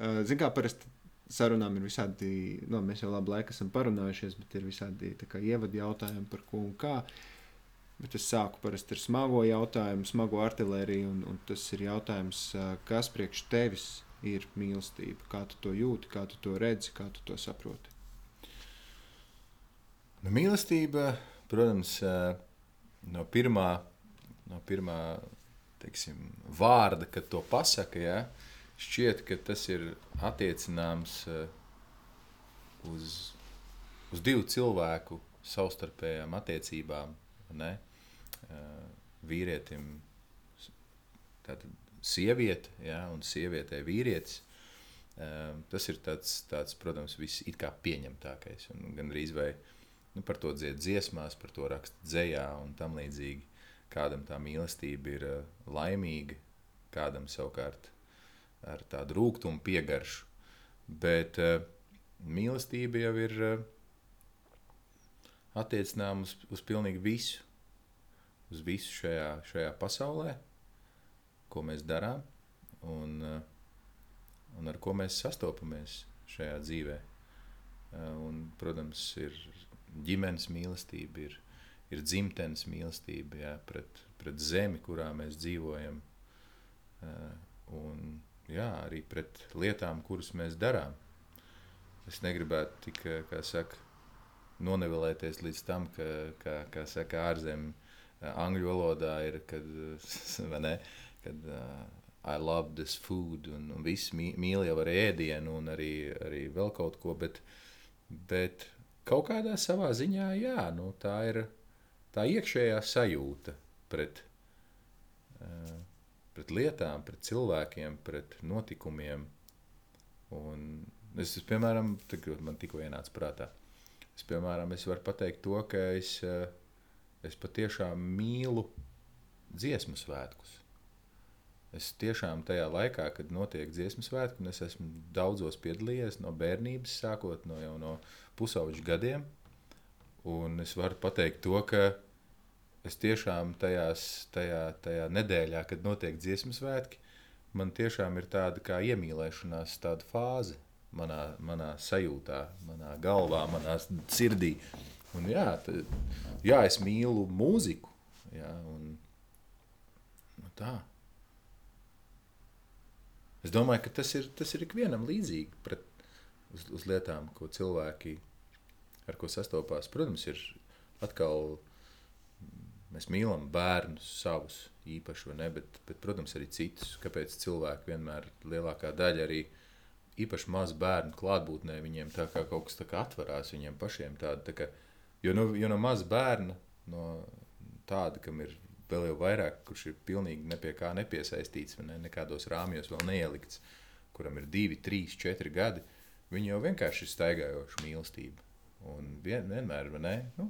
uh, zin kā parasti sarunām ir visādi, nu, mēs jau labu laiku esam parunājušies, bet ir visādi kā, ievadu jautājumi par ko un kā. Bet es sāku parasti ar smago jautājumu, smago artēriju, un, un tas ir jautājums, kas priekš tevis ir mīlestība, kā tu to jūti, kā tu to redzi, kā tu to saproti. Nu, mīlestība, protams, no pirmā, no pirmā teiksim, vārda, kad to pasaka, ja, šķiet, ka tas ir attiecināms uz, uz divu cilvēku savstarpējām attiecībām. Ne? Vīrietim, tātad sieviete, ja, un sievietē vīrietis. Tas ir tāds, tāds protams, viss it kā pieņemtākais. Gan arī vai nu, par to dzied dziesmās, par to raksta dzējā un tam līdzīgi. Kādam tā mīlestība ir laimīga, kādam savukārt ar tādu rūkumu piegaršu. Bet uh, mīlestība jau ir uh, attiecināma uz, uz pilnīgi visu. Uz visu šajā, šajā pasaulē, ko mēs darām un, uh, un ar ko mēs sastopamies šajā dzīvē. Uh, un, protams, ir ģimenes mīlestība, ir, ir dzimtenes mīlestība jā, pret, pret zemi, kurā mēs dzīvojam. Uh, un, jā, arī pret lietām, kuras mēs darām. Es negribētu tik, kā saka, nonevelēties līdz tam, ka, kā, kā saka, ārzemē, angļu valodā ir, kad, ne, kad uh, I love this food, un, un viss mīl jau ar ēdienu, un arī, arī vēl kaut ko, bet, bet kaut kādā savā ziņā, jā, nu, tā ir tā iekšējā sajūta pret, uh, pret lietām, pret cilvēkiem, pret notikumiem. Un es, es piemēram, tagad man tikko ienāca prātā, es, piemēram, es varu pateikt to, ka es, eh, es patiešām mīlu dziesmu svētkus. Es tiešām tajā laikā, kad notiek dziesmu svētki, un es esmu daudzos piedalījies no bērnības, sākot no jau no pusauģu gadiem. Un es varu pateikt to, ka es tiešām tajās, tajā, tajā nedēļā, kad notiek dziesmu svētki, man tiešām ir tāda kā iemīlēšanās tāda fāze manā, manā sajūtā, manā galvā, manā sirdī. Un jā, tad, jā, es mīlu mūziku. Jā, un, nu tā. Es domāju, ka tas ir, tas ir ikvienam līdzīgi pret, uz, uz lietām, ko cilvēki ar ko sastopās. Protams, ir atkal Mēs mīlam bērnus savus īpaši, ne, bet, bet, protams, arī citus. Kāpēc cilvēki vienmēr lielākā daļa arī īpaši mazu bērnu klātbūtnē viņiem tā kā kaut kas tā kā atverās viņiem pašiem. Tāda, tā kā, jo, no, jo no maza bērna, no tāda, kam ir vēl jau vairāk, kurš ir pilnīgi ne pie kā nepiesaistīts, ne, nekādos rāmjos vēl neielikts, kuram ir divi, trīs, četri gadi, viņi jau vienkārši ir staigājoša mīlestība. Un vien, vienmēr, ne, nu,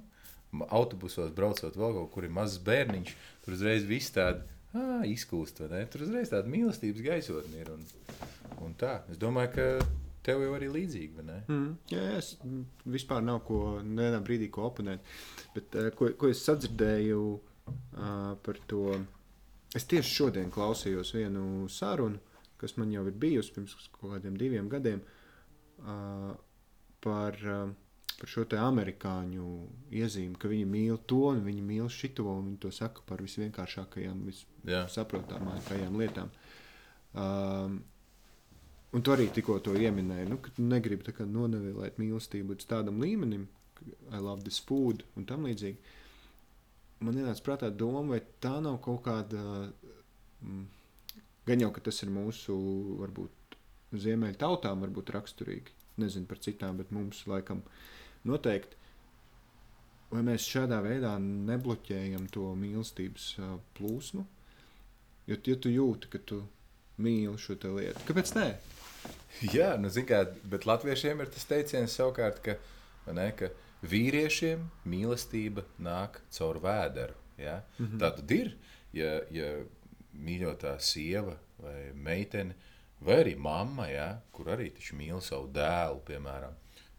autobusos braucot vēl kaut kur ir mazs bērniņš, tur uzreiz viss tāda ah, izkūst? Tur uzreiz tāda mīlestības gaisotne ir. Un, un tā, es domāju, ka tev jau arī līdzīgi? Mm, jā, es vispār nav ko, nevienā brīdī ko oponēt. Bet ko, ko es sadzirdēju uh, par to, es tieši šodien klausījos vienu sarunu, kas man jau ir bijusi pirms kaut kādiem diviem gadiem, uh, par uh, par šo amerikāņu iezīmi, ka viņi mīl to un viņi mīl šito, un viņi to saka par visvienkāršākajām, vissaprotamākajām lietām. Um, un tu arī tikko to pieminēji, nu, ka tu negribi nonevilēt mīlestību līdz tādam līmenim, I love this food un tam līdzīgi. Man ienāca prātā doma, vai tā nav kaut kāda, mm, gan jau, ka tas ir mūsu, varbūt, ziemeļu tautām varbūt raksturīgi, nezinu par citām, bet mums laikam noteikti. Vai mēs šādā veidā nebloķējam to mīlestības plūsmu? Jo, ja tu jūti, ka tu mīli šo lietu, kāpēc nē? Jā, nu, kā, bet latviešiem ir tas teiciens savukārt, ka, ne, ka vīriešiem mīlestība nāk caur vēderu. Ja? Mm -hmm. Tā tad ir, ja, ja mīļotā sieva vai meitene, vai arī mamma, ja, kur arī mīl savu dēlu, piemēram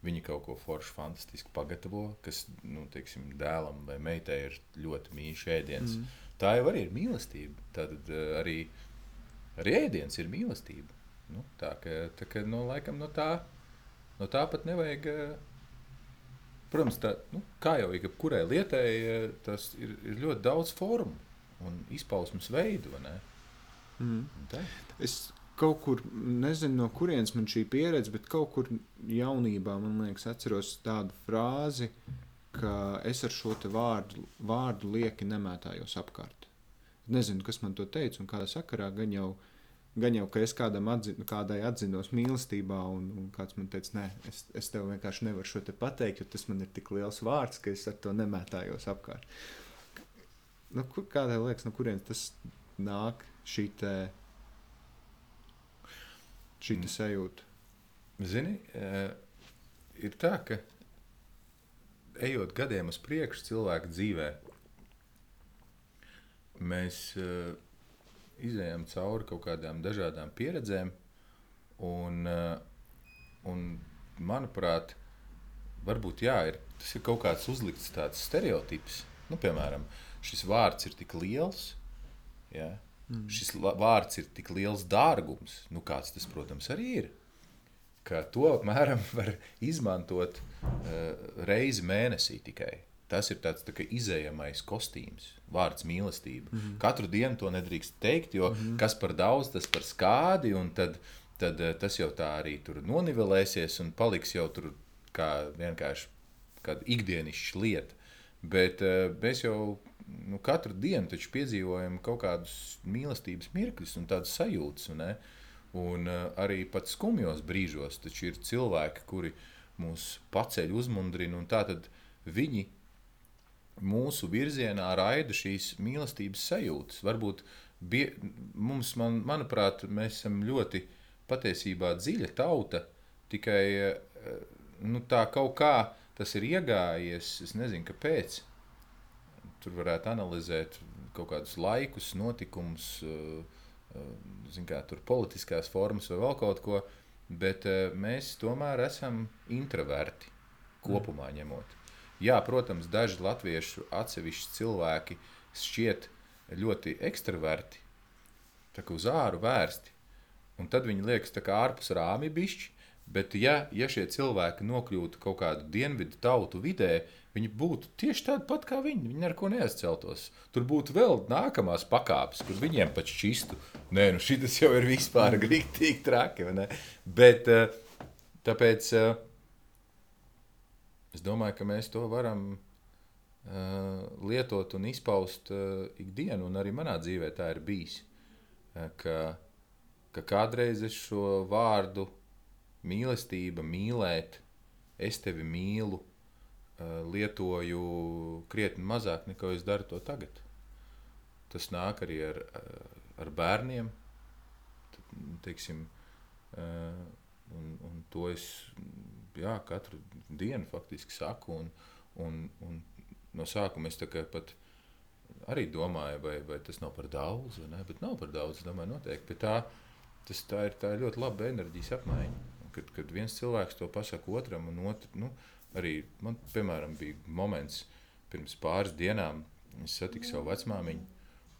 Viņi kaut ko foršu, fantastisku pagatavo, kas nu, teiksim, dēlam vai meitai ir ļoti mīļš ēdiens. Mm. Tā jau arī ir mīlestība. Tad uh, arī, arī ēdiens ir mīlestība. Nu, tā ka, tā ka nu, laikam, no tā, no tā pat nevajag. eh, Protams, tā, nu, kā jau jebkurai lietai, eh, tas ir, ir ļoti daudz formu un izpausmes veidu. Mm. Un tā. Es kaut kur nezinu, no kurienes man šī pieredze, bet kaut kur jaunībā man liekas, atceros tādu frāzi, ka es ar šo vārdu, vārdu lieki nemētājos apkārt. Nezinu, kas man to teica un kādā sakarā. Gan jau, gan jau ka es kādam atzi, kādai atzinos mīlestībā, un, un kāds man teica, nē, es, es tev vienkārši nevaru šo te pateikt, jo tas man ir tik liels vārds, ka es ar to nemētājos apkārt. Nu, kur, kādai liekas, no kurienes tas nāk šī šī te sajūta? Zini, eh, ir tā, ka ejot gadiem uz priekšu cilvēka dzīvē, mēs uh, izējām cauri kaut kādām dažādām pieredzēm. Un, uh, un manuprāt, varbūt jā, ir, tas ir kaut kāds uzlikts tāds stereotips. Nu, piemēram, šis vārds ir tik liels, ja? Mm. šis vārds ir tik liels dārgums, nu, kāds tas, protams, arī ir. Ka to apmēram var izmantot uh, reizi mēnesī tikai. Tas ir tāds tā izējamais kostīms, vārds mīlestība. Mm -hmm. Katru dienu to nedrīkst teikt, jo mm -hmm. kas par daudz, tas par skādi. un Tad, tad eh, tas jau tā arī tur nonivelēsies un paliks jau tur kā vienkārši kāda ikdienišķa lieta. Bet uh, mēs jau nu, katru dienu taču piedzīvojam kaut kādus mīlestības mirkļus un tādas sajūtas. Ne? un uh, arī pat skumjos brīžos ir cilvēki, kuri mūs paceļ, uzmundrina, un tā tad viņi mūsu virzienā raida šīs mīlestības sajūtas. Varbūt bie, mums, man, manuprāt, mēs esam ļoti patiesībā dziļa tauta, tikai eh, nu, tā kaut kā tas ir iegājies. Es nezinu, kāpēc. Tur varētu analizēt kaut kādus laikus, notikumus, eh, eh, kā, politiskās formas vai vēl kaut ko, bet eh, mēs tomēr esam introverti kopumā ņemot. Jā, protams, daži latviešu atsevišķi cilvēki šķiet ļoti ekstraverti, tā kā uz āru vērsti. Un tad viņi liekas kā ārpus rāmja bišķi. Bet, ja, ja šie cilvēki nokļūtu kaut kādu dienvidu tautu vidē, viņi būtu tieši tādi pat kā viņi. Viņi neko neizceltos. Tur būtu vēl nākamās pakāpes, kur viņiem pat šķistu. Nē, nu šis jau ir vispār grītīgi traki. Bet eh, tāpēc eh, es domāju, ka mēs to varam uh, lietot un izpaust ikdienu, un arī manā dzīvē tā ir bijis. Ka, ka kādreiz es šo vārdu mīlestība, mīlēt, es tevi mīlu, lietoju krietni mazāk nekā es daru to tagad. Tas nāk arī ar, uh, ar bērniem. Teiksim, uh, un, un to es jā, katru dienu faktiski saku. Un, un, un no sākuma es pat arī domāju, vai, vai tas nav par daudz, vai ne? Bet nav par daudz. Domāju, noteikti. Bet tā, tas, tā, ir, tā ir ļoti laba enerģijas apmaiņa. Kad, kad viens cilvēks to pasaka otram, un otru, nu, arī man, piemēram, bija moments pirms pāris dienām, es satiku savu vecmāmiņu,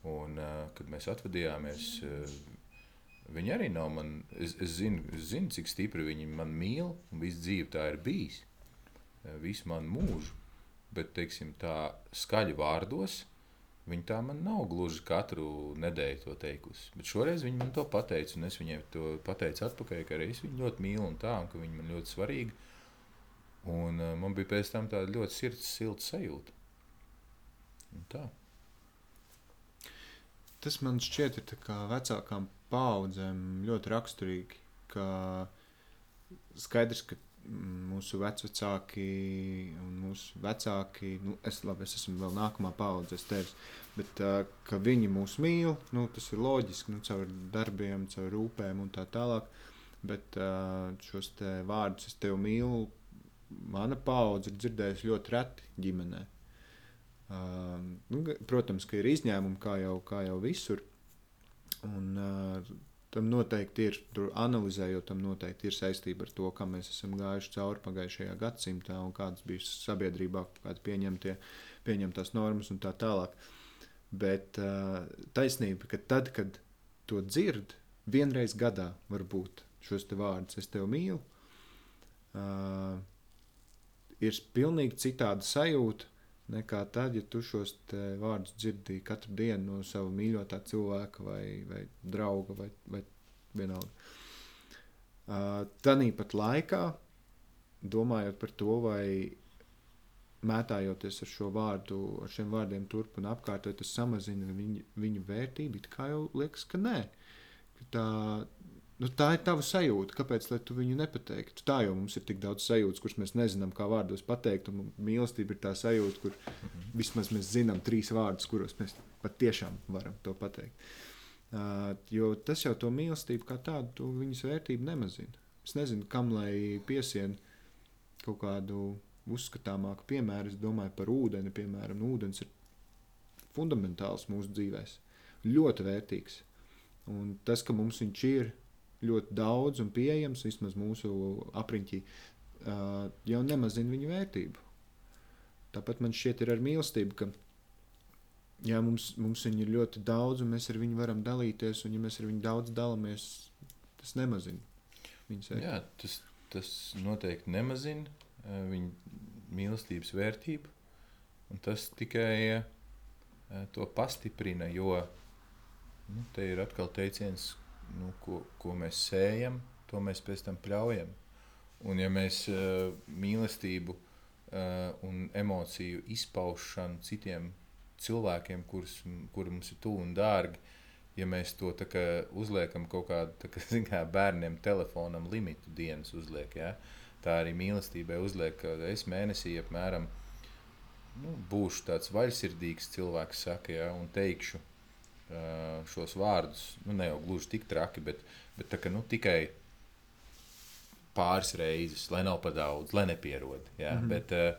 un kad mēs atvadījāmies. Viņa arī nav man. Es, es, zinu, es zinu, cik stipri viņa man mīl, un visu dzīvi tā ir bijis. Visu manu mūžu. Bet, teiksim, tā skaļi vārdos, viņa tā man nav gluži katru nedēļu to teikusi. Bet šoreiz viņa man to pateica, un es viņai to pateicu atpakaļ, ka arī es viņu ļoti mīlu un tā, un ka viņa man ļoti svarīga. Un uh, man bija pēc tam tāda ļoti sirds, silta sajūta. Un tā. Tas man šķiet, ir vecākām paudzēm ļoti raksturīgi. Ka skaidrs, ka mm, mūsu vecāki un mūsu vecāki, nu, es, labi, es esmu vēl nākamā paudze, es tevis, bet uh, ka viņi mūs mīl, nu, tas ir loģiski, nu, caur darbiem, caur rūpēm un tā tālāk. Bet uh, šos vārdus es tevi mīlu, mana paudze ir dzirdējusi ļoti reti ģimenē. Uh, nu, protams, ka ir izņēmumi, kā jau, kā jau visur. Un, uh, tam noteikti ir, tur analizējot, tam noteikti ir saistība ar to, kā mēs esam gājuši cauri pagājušajā gadsimtā un kādas bija sabiedrībā, kādas pieņemtie, pieņemtās normas un tā tālāk. Bet uh, taisnība, ka tad, kad to dzird vienreiz gadā varbūt šos te vārdus es tevi mīlu. Uh, ir pilnīgi citāda sajūta nekā tad, ja tu šos vārdus dzirdīji katru dienu no sava mīļotā cilvēka vai, vai drauga vai, vai vienalga. Uh, Tanīpat laikā, domājot par to, vai mētājoties ar šo vārdu, ar šiem vārdiem turp un apkārt, vai tas samazina viņu, viņu vērtību, it kā jau liekas, ka nē. Ka tā, nu, tā ir tava sajūta. Kāpēc tu viņu nepateiktu? Tā jau mums ir tik daudz sajūtas, kuras mēs nezinām, kā vārdos pateikt. Un mīlestība ir tā sajūta, kur mhm. vismaz mēs zinām trīs vārdus, kuros mēs patiešām varam to pateikt. Uh, jo tas jau to mīlestību kā tādu, viņas vērtību nemazina. Es nezinu, kam lai piesien kaut kādu uzskatāmāku piemēru. Es domāju par ūdeni, piemēram, ūdens ir fundamentāls mūsu dzīvēm, ļoti vērtīgs. Un tas, ka mums viņš ir ļoti daudz un pieejams, vismaz mūsu apriņķī, jau nemazina viņa vērtību. Tāpat man šķiet, ir ar mīlestību, ka jā, mums, mums viņa ir ļoti daudz, un mēs ar viņu varam dalīties, un ja mēs ar viņu daudz dalāmies, tas nemazina viņas vērtību. Jā, tas, tas noteikti nemazina viņa mīlestības vērtību, tas tikai to pastiprina, jo nu, te ir atkal teiciens, nu, ko, ko mēs sējam, to mēs pēc tam pļaujam. Un ja mēs uh, mīlestību uh, un emociju izpaušanu citiem cilvēkiem, kurus, kuri mums ir tuvi un dārgi, ja mēs to kā, uzliekam kaut kādu kā, kā bērniem, telefonam limitu dienas uzliek, ja? tā arī mīlestībai uzliek, ka es mēnesī apmēram nu, būšu tāds vaļsirdīgs cilvēks, saka, ja? un teikšu šos vārdus, nu, ne jau gluži tik traki, bet, bet tā, ka, nu, tikai pāris reizes, lai nav par daudz, lai nepierod. Ja? Mm -hmm. bet,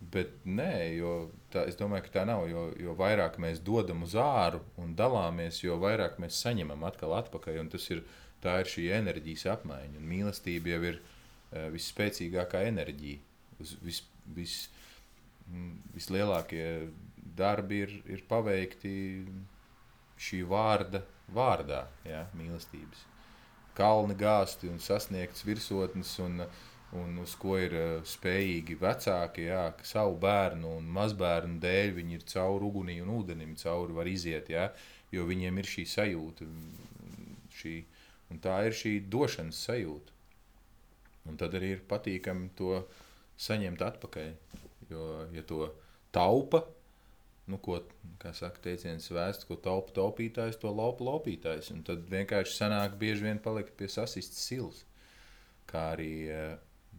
bet nē, jo tā, es domāju, ka tā nav. Jo, jo vairāk mēs dodam uz āru un dalāmies, jo vairāk mēs saņemam atkal atpakaļ. Tas ir, tā ir šī enerģijas apmaiņa. Un mīlestība jau ir uh, visspēcīgākā enerģija. Uz vis, vis, vislielākie darbi ir, ir paveikti šī vārda vārdā, ja, mīlestības. Kalni gāzti un sasniegts virsotnes, un, un uz ko ir uh, spējīgi vecāki, ja, savu bērnu un mazbērnu dēļ viņi ir cauri ugunī un ūdenim, cauri var iziet, ja, jo viņiem ir šī sajūta, šī, un tā ir šī došanas sajūta. Un tad arī ir patīkami to saņemt atpakaļ, jo, ja to taupa, nu, ko, saka, teiciens vēsts, ko taupa taupītājs, to laupa laupītājs. Un tad vienkārši sanāk bieži vien palikt pie sasistas silas. Kā arī uh,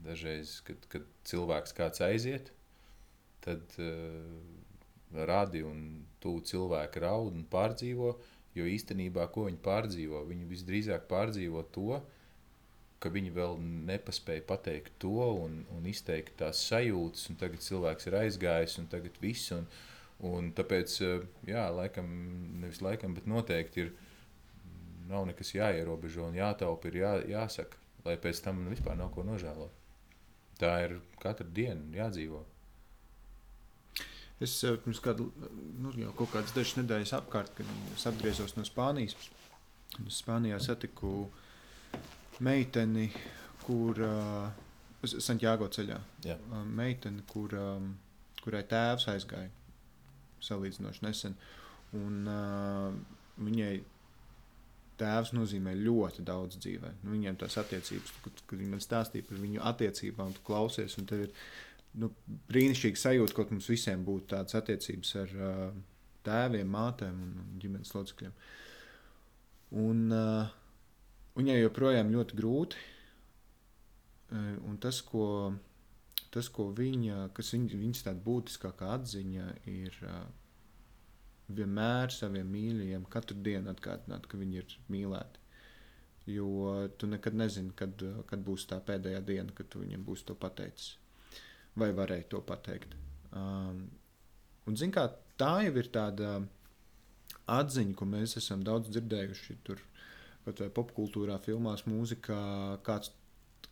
dažreiz, kad, kad cilvēks kāds aiziet, tad uh, radi un tuvu cilvēki raud un pārdzīvo, jo īstenībā, ko viņi pārdzīvo, viņi visdrīzāk pārdzīvo to, ka viņi vēl nepaspēja pateikt to un, un izteikt tās sajūtas, un tagad cilvēks ir aizgājis, un tagad viss. Un, Un tāpēc, eh, jā, laikam, nevis laikam, bet noteikti ir nav nekas jāierobežo un jātaupa, ir jā, jāsaka, lai pēc tam vispār nav ko nožēlot. Tā ir katru dienu jādzīvo. Es eh, pirms kāda, nu, jau kaut kādas dažas nedēļas apkārt, kad es atgriezos no Spānijas. Spānijā satiku meiteni, kur uh, Santiago ceļā. Jā. Meiteni, kur, um, kurai tēvs aizgāja salīdzinoši nesen. Un, uh, viņai tēvs nozīmē ļoti daudz dzīvē. Nu, viņiem tās attiecības, kad, kad viņi man stāstīja par viņu attiecībām, tu klausies, tev ir nu, brīnišķīgi sajūta, ka mums visiem būtu tādas attiecības ar uh, tēviem, mātēm un, ģimenes locekļiem. Un uh, viņai joprojām ļoti grūti. Uh, un tas, ko tas, ko viņa, kas viņa, viņas tāda būtiskākā atziņa ir vienmēr saviem mīļajiem katru dienu atgādināt, ka viņi ir mīlēti. Jo tu nekad nezini, kad, kad būs tā pēdējā diena, kad tu viņiem būsi to pateicis. Vai varēji to pateikt. Um, un, zin, kā, tā jau ir tāda atziņa, ko mēs esam daudz dzirdējuši. Tur, vai popkultūrā, filmās, mūzikā, kāds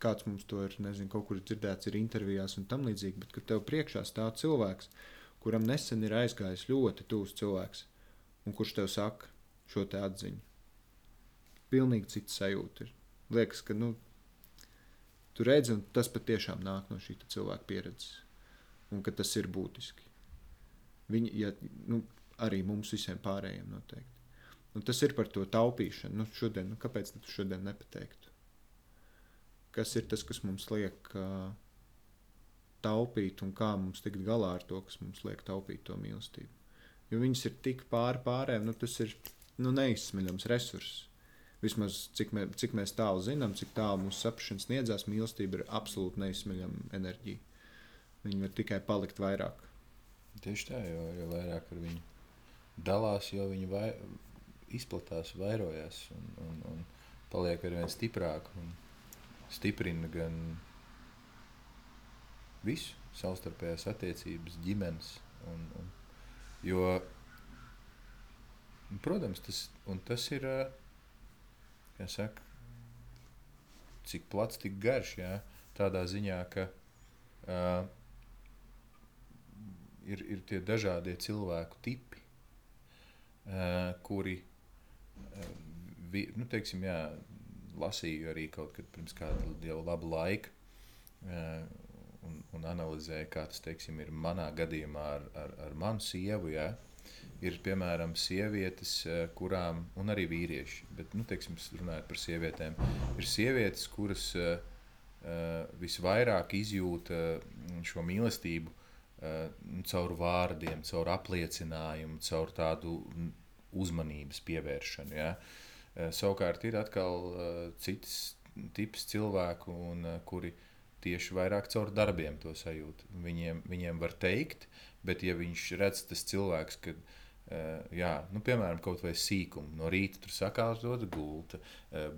kāds mums to ir, nezinu, kaut kur dzirdēts, ir intervijās un tam līdzīgi, bet kad tev priekšā stāv cilvēks, kuram nesen ir aizgājis ļoti tūs cilvēks, un kurš tev saka šo te atziņu. pilnīgi cita sajūta. Ir. Liekas, ka nu, tu redzi, un tas patiešām nāk no šī cilvēka pieredzes, un ka tas ir būtiski. Viņi, ja, nu, arī mums visiem pārējiem noteikti. Un tas ir par to taupīšanu. Nu, šodien, nu, kāpēc tu šodien nepateiktu? Kas ir tas, kas mums liek uh, taupīt un kā mums tikt galā ar to, kas mums liek taupīt to mīlestību? Jo viņas ir tik pāri pārējiem, nu, tas ir nu, neizsmeļams resurss. Vismaz cik, mē, cik mēs tālu zinām, cik tālu mūsu saprāšanas sniedzās, mīlestība ir absolūti neizsmeļama enerģija. Viņa var tikai palikt vairāk. Tieši tā, jo, jo vairāk ar viņu dalās, jo viņi vai, izplatās, vairojās un, un, un paliek ar vien stiprāk un stiprina gan visu savstarpējās attiecības, ģimenes. Un, un, jo, protams, tas, tas ir saka, cik plats, tik garš. Jā, tādā ziņā, ka uh, ir, ir tie dažādie cilvēku tipi, uh, kuri uh, vi, nu, teiksim, jā, lasīju arī kaut kad pirms kāda jau laba laika. Un, un analizēju, kā tas teiksim, ir manā gadījumā ar, ar, ar manu sievu. Ja? Ir piemēram sievietes, kurām, un arī vīrieši, bet, nu, teiksim, runājot par sievietēm, ir sievietes, kuras uh, visvairāk izjūta šo mīlestību uh, caur vārdiem, caur apliecinājumu, caur tādu uzmanības pievēršanu. Ja? Uh, savukārt ir atkal uh, cits tips cilvēku, un, uh, kuri tieši vairāk caur darbiem to sajūt. Viņiem, viņiem var teikt, bet ja viņš redz tas cilvēks, kad jā, nu, piemēram, kaut vai sīkumu. No rīta tur sakārtot gulta,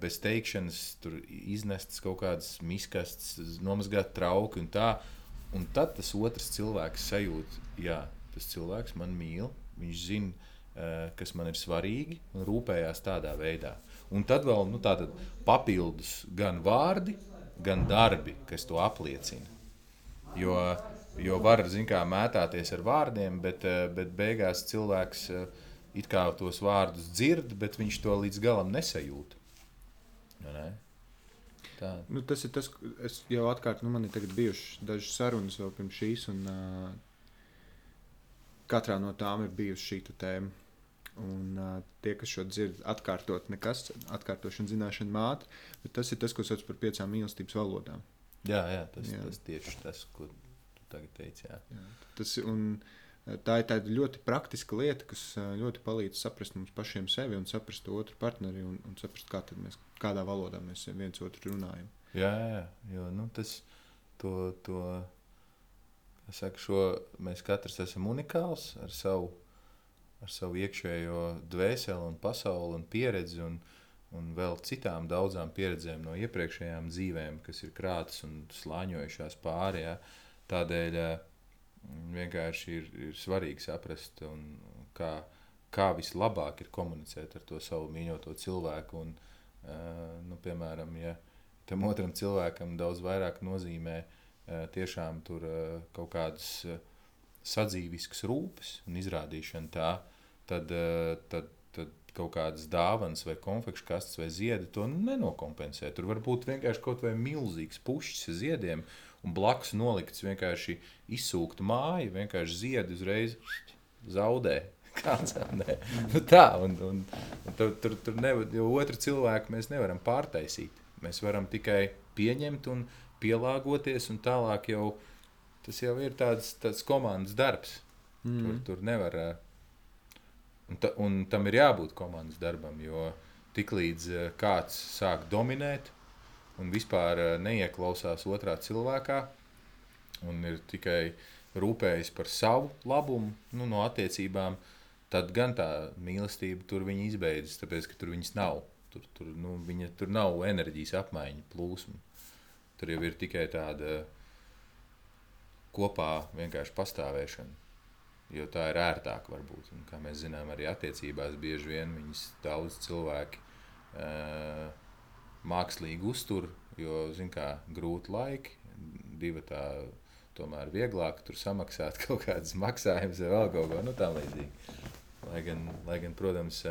bez teikšanas, tur iznestas kaut kādas miskastes, nomazgāt trauki un tā. Un tad tas otrs cilvēks sajūt, ka tas cilvēks man mīl, viņš zina, kas man ir svarīgi un rūpējās tādā veidā. Un tad vēl nu, papildus gan vārdi, gan darbi, kas to apliecina. Jo Jo var, kā, mētāties ar vārdiem, bet, eh, bet beigās cilvēks eh, it kā tos vārdus dzird, bet viņš to līdz galam nesajūt. Ne? Tā. Nu, tas ir tas, kas jau atkārt, nu, man ir bijušas dažas sarunas vēl pirms šīs, un uh, katrā no tām ir bijusi šī tēma. Un uh, tie, kas šo dzird, atkārtot nekas, atkārtošana, zināšana māte, bet tas ir tas, ko sauc par piecām mīlestības valodām. Jā, jā, tas, jā. tas tieši tas, ko tagad teici. Jā. Jā, tas, un, tā ir tāda ļoti praktiska lieta, kas ļoti palīdz saprast mums pašiem sevi un saprast otru partneri un, un saprast, kā mēs, kādā valodā mēs viens otru runājam. Jā, jā jo nu, tas to, to saka, šo, mēs katrs esam unikāls ar savu, ar savu iekšējo dvēseli un pasauli un pieredzi. Un, un vēl citām daudzām pieredzēm no iepriekšējām dzīvēm, kas ir krātas un slāņojušās pāri. Ja. Tādēļ eh, vienkārši ir, ir svarīgi saprast, kā, kā vislabāk ir komunicēt ar to savu mīļoto cilvēku. Un, uh, nu, piemēram, ja tam otram cilvēkam daudz vairāk nozīmē uh, tiešām tur kaut kādas sadzīviskas rūpes un izrādīšana tā, tad, tad, tad kaut kādas dāvanas, vai konfekšu kastes, vai ziedi to nenokompensē. Tur var būt vienkārši kaut vai milzīgs pušs ziediem, un blakus nolikts vienkārši izsūkta māja, vienkārši ziedi uzreiz zaudē. Kāds nē, nu tā, un, un, un tur, tur, tur nevar, jo otru cilvēku mēs nevaram pārtaisīt. Mēs varam tikai pieņemt un pielāgoties, un tālāk jau tas jau ir tāds, tāds komandas darbs. Mm. Tur, tur nevar. Un, ta, un tam ir jābūt komandas darbam, jo tiklīdz kāds sāk dominēt, un vispār eh, neieklausās otrā cilvēkā un ir tikai rūpējas par savu labumu nu, no attiecībām, tad gan tā mīlestība tur izbeidzas, tāpēc ka tur viņas nav. Tur, tur, nu, viņa, tur nav enerģijas apmaiņa, plūsma. Tur jau ir tikai tāda kopā vienkārši pastāvēšana. Jo tā ir ērtāk, varbūt. Un, kā mēs zinām, arī attiecībās bieži vien viņas daudz cilvēki uh, mākslīgi uztur, jo, zin kā, grūti laiki, divi tā tomēr vieglāk tur samaksāt kaut kādas maksājumus vai vēl kaut ko nu, tam līdzīgu. Lai gan, lai gan, protams,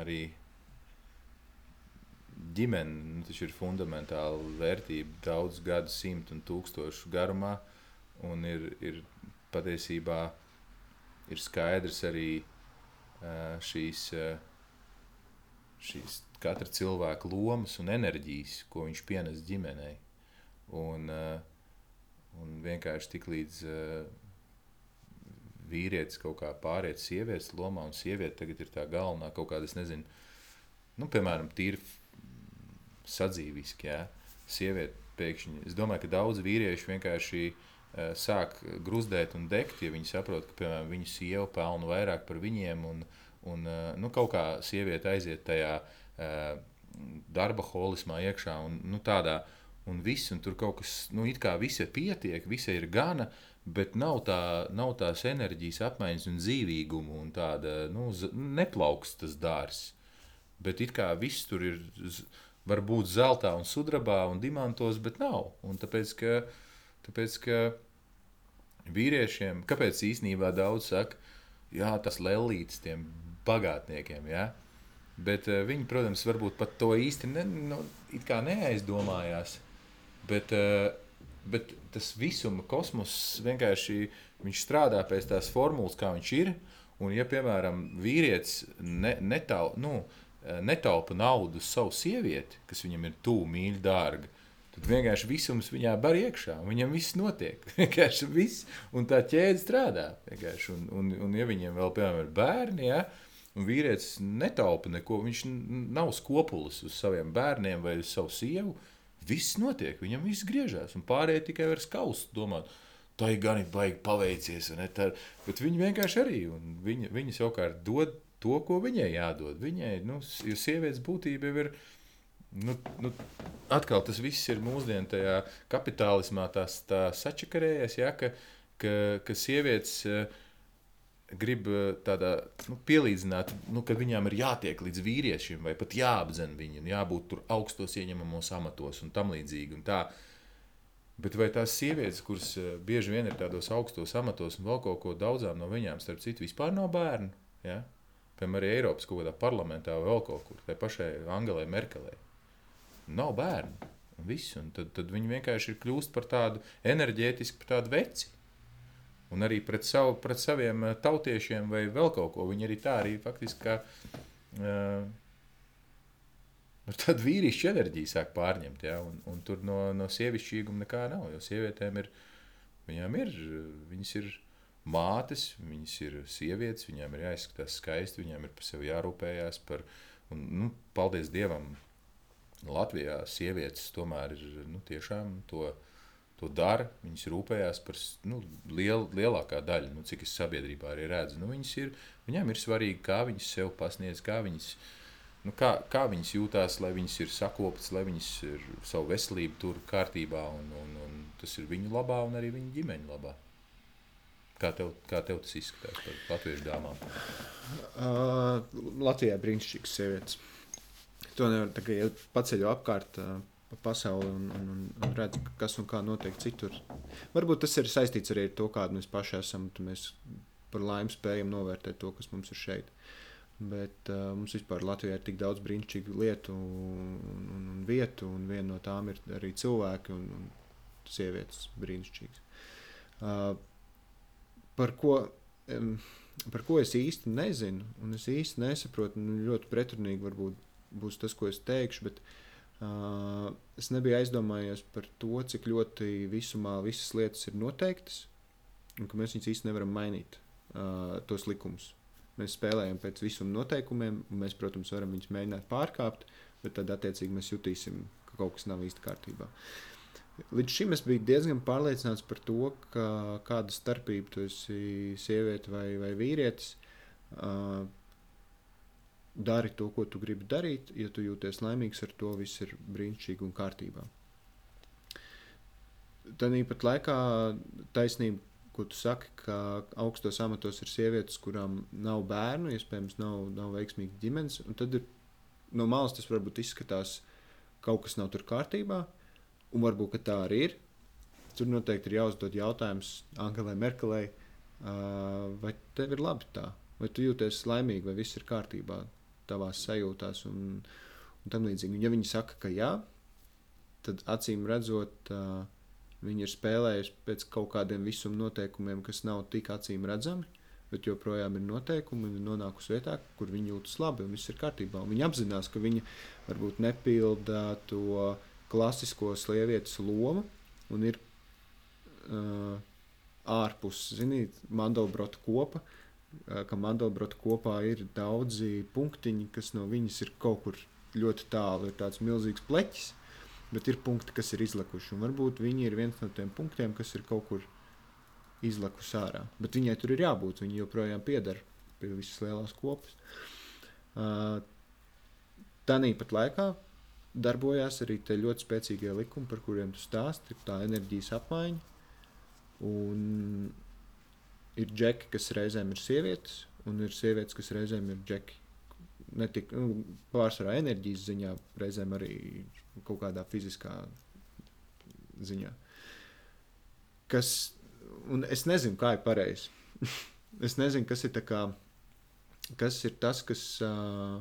arī ģimene nu, ir fundamentāla vērtība daudz gadu, simtu un tūkstošu garumā. Un ir, ir patiesībā ir skaidrs arī uh, šīs, uh, šīs katra cilvēka lomas un enerģijas, ko viņš pienes ģimenei. Un, uh, un vienkārši tik līdz vīrietis kaut kā pāriet sievietes lomā, un sieviete tagad ir tā galvenā kaut kāda, nezinu, nu, piemēram, tīri sadzīviski. Jā. Sieviete pēkšņi, es domāju, ka daudz vīriešu vienkārši uh, sāk gruzdēt un degt, ja viņi saprot, ka, piemēram, viņu sieva pelna vairāk par viņiem, un, un uh, nu, kaut kā sieviete aiziet tajā uh, darba holismā iekšā, un nu, tādā, un viss, un tur kaut kas, nu, it kā visi pietiek, visi ir gana, bet nav, tā, nav tās enerģijas apmaiņas un dzīvīguma, un tāda, nu, neplauks tas dārs. Bet it kā viss tur ir var būt zeltā, un sudrabā un diamantos, bet nav. Un tāpēc, ka, tāpēc, ka vīriešiem, kāpēc īstenībā daudz saka, jā, tas lēlītis tiem bagātniekiem. Ja? Bet uh, viņi, protams, varbūt pat to īsti ne, nu, neaizdomājās. Bet, uh, bet tas visuma kosmos vienkārši strādā pēc tās formulas, kā viņš ir. Un, ja, piemēram, vīrietis ne, netālu, nu, uh, Eh, netaupa naudu uz savu sievieti, kas viņam ir tuvu, mīļa, dārga, tad vienkārši visums viņā bar iekšā. Viņam viss notiek. Vienkārši viss, un tā ķēde strādā. Vienkārši. Un, un, un ja viņiem vēl, piemēram, ir bērni, ja, un vīrietis netaupa neko, viņš nav skopulis uz saviem bērniem vai uz savu sievu, viss notiek. Viņam viss griežās, un pārējie tikai var skaust, domāt. Tā ir gan baigi paveicies, tā, bet viņi vienkārši arī, un viņi, viņi savukārt dod to, ko viņai jādod. Viņai, nu, jo sievietes būtība jau ir. Nu, nu, atkal tas viss ir mūsdienu tajā kapitālismā, tās tā sačakarējies, ja, ka, ka, ka sievietes uh, grib uh, tādā nu, pielīdzināt, nu, ka viņām ir jātiek līdz vīriešiem, vai pat jāapdzen viņi, jābūt tur augstos ieņemamos amatos un tam līdzīgi. Un tā. Bet vai tās sievietes, kuras uh, bieži vien ir tādos augstos amatos un vēl kaut ko daudzām no viņām, starp citu, vispār nav bērnu? Ja? Piemēram, arī Eiropas kaut kādā parlamentā vai vēl kaut kur, tai pašai Angelai Merkelei. Nav bērnu. Un viss, un tad, tad viņi vienkārši ir kļūst par tādu enerģētisku, par tādu veci. Un arī pret, savu, pret saviem eh, tautiešiem vai vēl kaut ko. Viņi arī tā arī faktiski kā, uh, tādu vīrišķu enerģiju sāk pārņemt. Ja? Un, un tur no, no sievišķīguma nekā nav. Jo sievietēm ir, viņām ir, viņas ir mātes, viņas ir sievietes, viņām ir jāizskatās skaisti, viņām ir par sevi jārūpējās. Par, un, nu, paldies Dievam, Latvijā sievietes tomēr ir nu, tiešām to. To dara, viņas rūpējās par nu, liel, lielākā daļa, nu, cik es sabiedrībā arī redzu. Nu, ir, viņām ir svarīgi, kā viņas sev pasniedz, kā viņas, nu, kā, kā viņas jūtās, lai viņas ir sakoptas, lai viņas ir savu veselību tur kārtībā, un, un, un tas ir viņu labā un arī viņu ģimeņu labā. Kā tev, kā tev tas izskatās par latviešu dāmām? Uh, Latvijā brīnišķīgas sievietes. To nevar tagad ja paceļot apkārt. Uh, pasauli un, un, un redz, kas un kā notiek citur. Varbūt tas ir saistīts arī ar to, kāda mēs paši esam. Mēs par laimi spējam novērtēt to, kas mums ir šeit. Bet uh, mums vispār Latvijā ir tik daudz brīnišķīgu lietu un, un, un vietu, un viena no tām ir arī cilvēki un, un sievietes brīnišķīgas. Uh, par ko, um, par ko es īsti nezinu, un es īsti nesaprotu. Nu, ļoti pretrunīgi varbūt būs tas, ko es teikšu, bet uh, es nebiju aizdomājies par to, cik ļoti visumā visas lietas ir noteiktas, un ka mēs viņus īsti nevaram mainīt, uh, tos likumus. Mēs spēlējam pēc visuma noteikumiem, un mēs, protams, varam viņus mēģināt pārkāpt, bet tad attiecīgi mēs jutīsim, ka kaut kas nav īsti kārtībā. Uh, Līdz šim es biju diezgan pārliecināts par to, ka kāda starpība tu esi sieviete vai, vai vīrietis. Uh, dari to, ko tu gribi darīt. Ja tu jūties laimīgs ar to, viss ir brīnišķīgi un kārtībā. Tad īpat laikā taisnība, ko tu saki, ka augstos amatos ir sievietes, kurām nav bērnu, iespējams, nav, nav veiksmīga ģimenes. Tad ir, no malas tas varbūt izskatās, ka kaut kas nav tur kārtībā. Uh, un varbūt tā arī ir. Tur noteikti ir jāuzdod jautājums Angelai Merkelei, uh, vai tev ir labi tā, vai tu jūties laimīgi, vai viss ir kārtībā tavās sajūtās. Un, un tam līdzīgi. Un ja viņi saka, ka jā, tad acīm redzot, uh, viņi ir spēlējuši pēc kaut kādiem visuma noteikumiem, kas nav tik acīm redzami, bet joprojām ir noteikumi ir nonākusi vietā, kur viņi jūtas labi un viss ir kārtībā. Un viņi apzinās, ka viņi varbūt nepilda to klasisko slievietes lomu un ir uh, ārpus, zinīt, Mandelbrota kopa. Ka Mandelbrota kopā ir daudzi punktiņi, kas no viņas ir kaut kur ļoti tālu. Ir tāds milzīgs pleķis, bet ir punkti, kas ir izlikuši. Un varbūt viņi ir viens no tiem punktiem, kas ir kaut kur izlakus ārā. Bet viņai tur ir jābūt. Viņa joprojām pieder pie visas lielās kopas. Uh, Tāpat laikā darbojās arī tie ļoti spēcīgie likumi, par kuriem tu stāsti, tā enerģijas apmaiņa. Un ir džeki, kas reizēm ir sievietes, un ir sievietes, kas reizēm ir džeki. Ne tikai nu, pārsvarā enerģijas ziņā, reizēm arī kaut kādā fiziskā ziņā. Kas, un es nezinu, kā ir pareizi. es nezinu, kas ir, kā, kas ir tas, kas uh,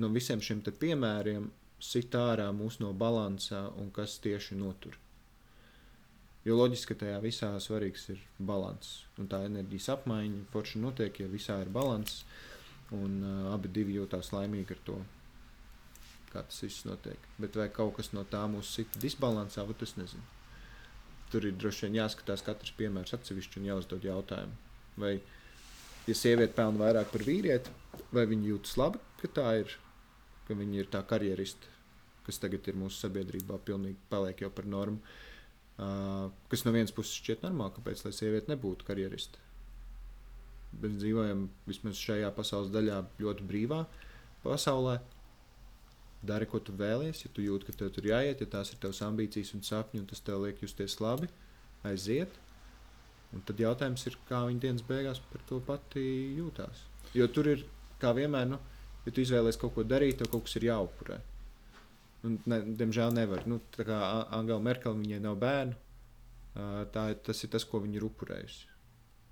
no visiem šiem piemēriem sit ārā mūs no balansa un kas tieši notur. Jo loģiski, ka tajā visā svarīgs ir līdzsvars. Un tā enerģijas apmaiņa forši notiek, ja visā ir līdzsvars. Un uh, abi jūtas laimīgi ar to, kā tas viss notiek. Bet vai kaut kas no tā mūs sita disbalansā, tad es nezinu. Tur ir droši vien jāskatās katrs piemērs atsevišķi un jāuzdod jautājumu. Vai, ja sieviete pelna vairāk par vīrieti, vai viņa jūtas labi, ka tā ir, ka viņa ir tā karjeriste, kas tagad ir mūsu sabiedrībā, pilnīgi paliek jau par normu. Uh, kas no vienas puses šķiet normāli, kāpēc lai sieviete nebūtu karjeriste. Mēs dzīvojam vismaz šajā pasaules daļā ļoti brīvā pasaulē. Dari, ko tu vēlies, ja tu jūti, ka tev tur jāiet, ja tās ir tavas ambīcijas un sapņi, un tas tev liek justies labi, aiziet. Un tad jautājums ir, kā viņa dienas beigās par to pati jūtās. Jo tur ir, kā vienmēr, nu, ja tu izvēlēsies kaut ko darīt, tev kaut kas ir jāupurē. Un, ne, diemžēl nevar. Nu, tā kā Angela Merkel viņai nav bērnu, tā, tas ir tas, ko viņa ir upurējusi.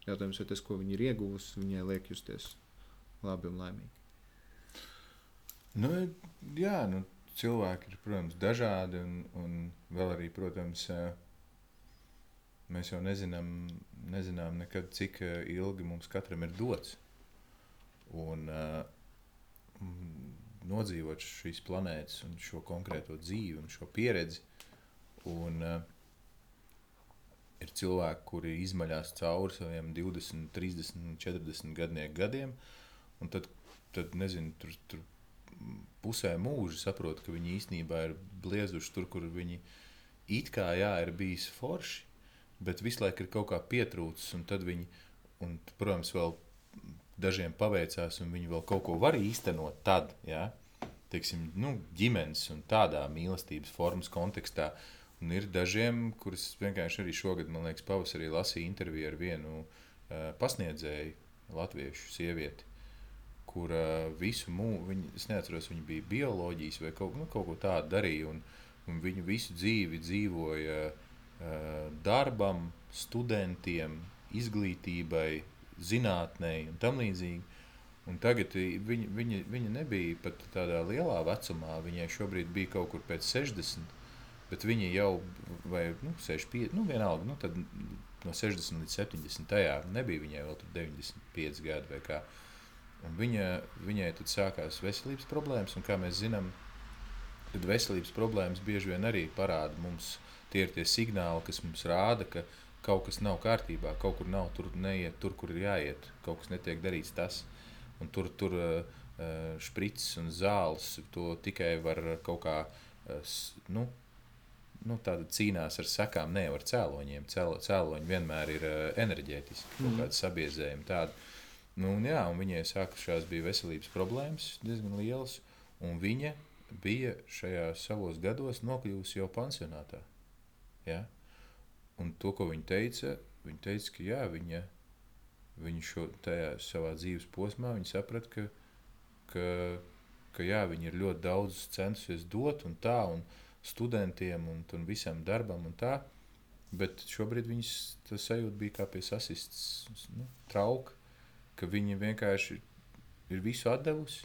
Jautājums, vai tas, ko viņa ir ieguvusi, viņai liek justies labi un laimīgi. Nu, jā, nu, cilvēki ir, protams, dažādi, un, un vēl arī, protams, mēs jau nezinām, nezinām nekad, cik ilgi mums katram ir dots. Un, nodzīvot šīs planētas un šo konkrēto dzīvi un šo pieredzi. Un, uh, ir cilvēki, kuri izmaļās cauri saviem 20, 30, 40 gadnieku gadiem, un tad, tad nezinu, tur, tur pusē mūža saprot, ka viņi īstenībā ir bliezuši tur, kur viņi it kā jā, ir bijis forši, bet visu laiku ir kaut kā pietrūcis, un tad viņi, un, protams, vēl dažiem paveicās, un viņi vēl kaut ko var īstenot tad, ja, teiksim, nu, ģimenes un tādā mīlestības formas kontekstā. Un ir dažiem, kurus vienkārši arī šogad, man liekas, pavasarī lasīju interviju ar vienu uh, pasniedzēju, latviešu sievieti, kur uh, visu mūžu, es neatceros, viņa bija bioloģijas vai kaut, nu, kaut ko tādu darīja, un, un viņa visu dzīvi dzīvoja uh, darbam, studentiem, izglītībai, zinātnē un tam līdzīgi. Un tagad viņa, viņa, viņa nebija pat tādā lielā vecumā. Viņai šobrīd bija kaut kur pēc 60, bet viņa jau vai, nu, 65, nu, vienalga, nu, tad no 60 līdz 70. tajā nebija viņai vēl 95 gadi vai kā. Un viņa, viņai tad sākās veselības problēmas, un kā mēs zinām, tad veselības problēmas bieži vien arī parāda mums. Tie ir tie signāli, kas mums rāda, ka kaut kas nav kārtībā, kaut kur nav, tur neiet, tur, kur ir jāiet, kaut kas netiek darīts tas. Un tur tur uh, špricis un zāles to tikai var kaut kā uh, nu, nu, cīnās ar sekām, ne ar cēloņiem. Cēlo, cēloņi vienmēr ir enerģētiski, mm. kaut kāda sabiezējuma. Tāda. Nu, un, jā, un viņai sākušās bija veselības problēmas diezgan lielas, un viņa bija šajos savos gados nokļuvusi jau pansionātā. Ja? Un to, ko viņa teica, viņa teica, ka jā, viņa Viņi šo tajā savā dzīves posmā saprata, ka, ka, ka jā, viņi ir ļoti daudz centusies dot un tā, un studentiem un, un visam darbam un tā. Bet šobrīd viņas sajūta bija kā pie sasistas nu, trauka, ka viņa vienkārši ir visu atdevusi,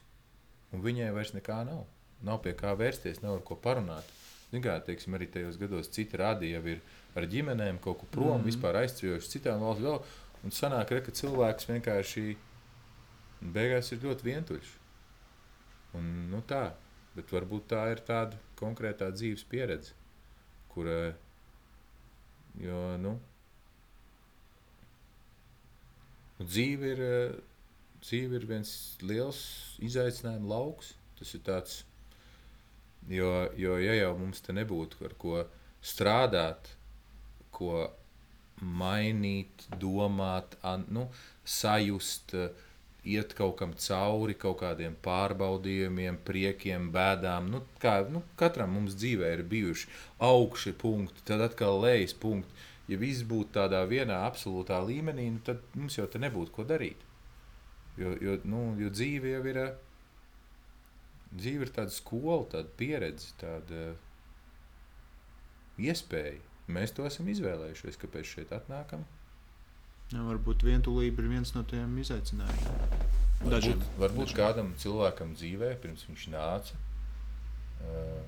un viņai vairs nekā nav. Nav pie kā vērsties, nav ar ko parunāt. Kā, teiksim, arī tajos gados citi rādīja, jau ir ar ģimenēm kaut kur prom, mm -hmm. vispār aizceļojuši citām valstīm. Vēl, un sanāk, re, ka cilvēks vienkārši beigās ir ļoti vientuļš. Un, nu, tā, bet varbūt tā ir tāda konkrētā dzīves pieredze, kura, jo, nu, nu dzīve ir, dzīve ir viens liels izaicinājums lauks. Tas ir tāds, jo, jo ja jau mums te nebūtu ar ko strādāt, ko mainīt, domāt, an, nu, sajust, iet kaut kam cauri, kaut kādiem pārbaudījumiem, priekiem, bēdām. Nu, kā, nu, katram mums dzīvē ir bijuši augšie punkti, tad atkal lejas punkti. Ja viss būtu tādā vienā absolūtā līmenī, nu, tad mums jau te nebūtu ko darīt. Jo, jo, nu, jo dzīve jau ir dzīve ir tāda skola, tāda pieredze, tāda iespēja. Mēs to esam izvēlējušies, kāpēc šeit atnākam. Jā, varbūt vientulība ir viens no tiem izaicinājumiem. Dažiem, varbūt varbūt dažiem. kādam cilvēkam dzīvē, pirms viņš nāca, uh,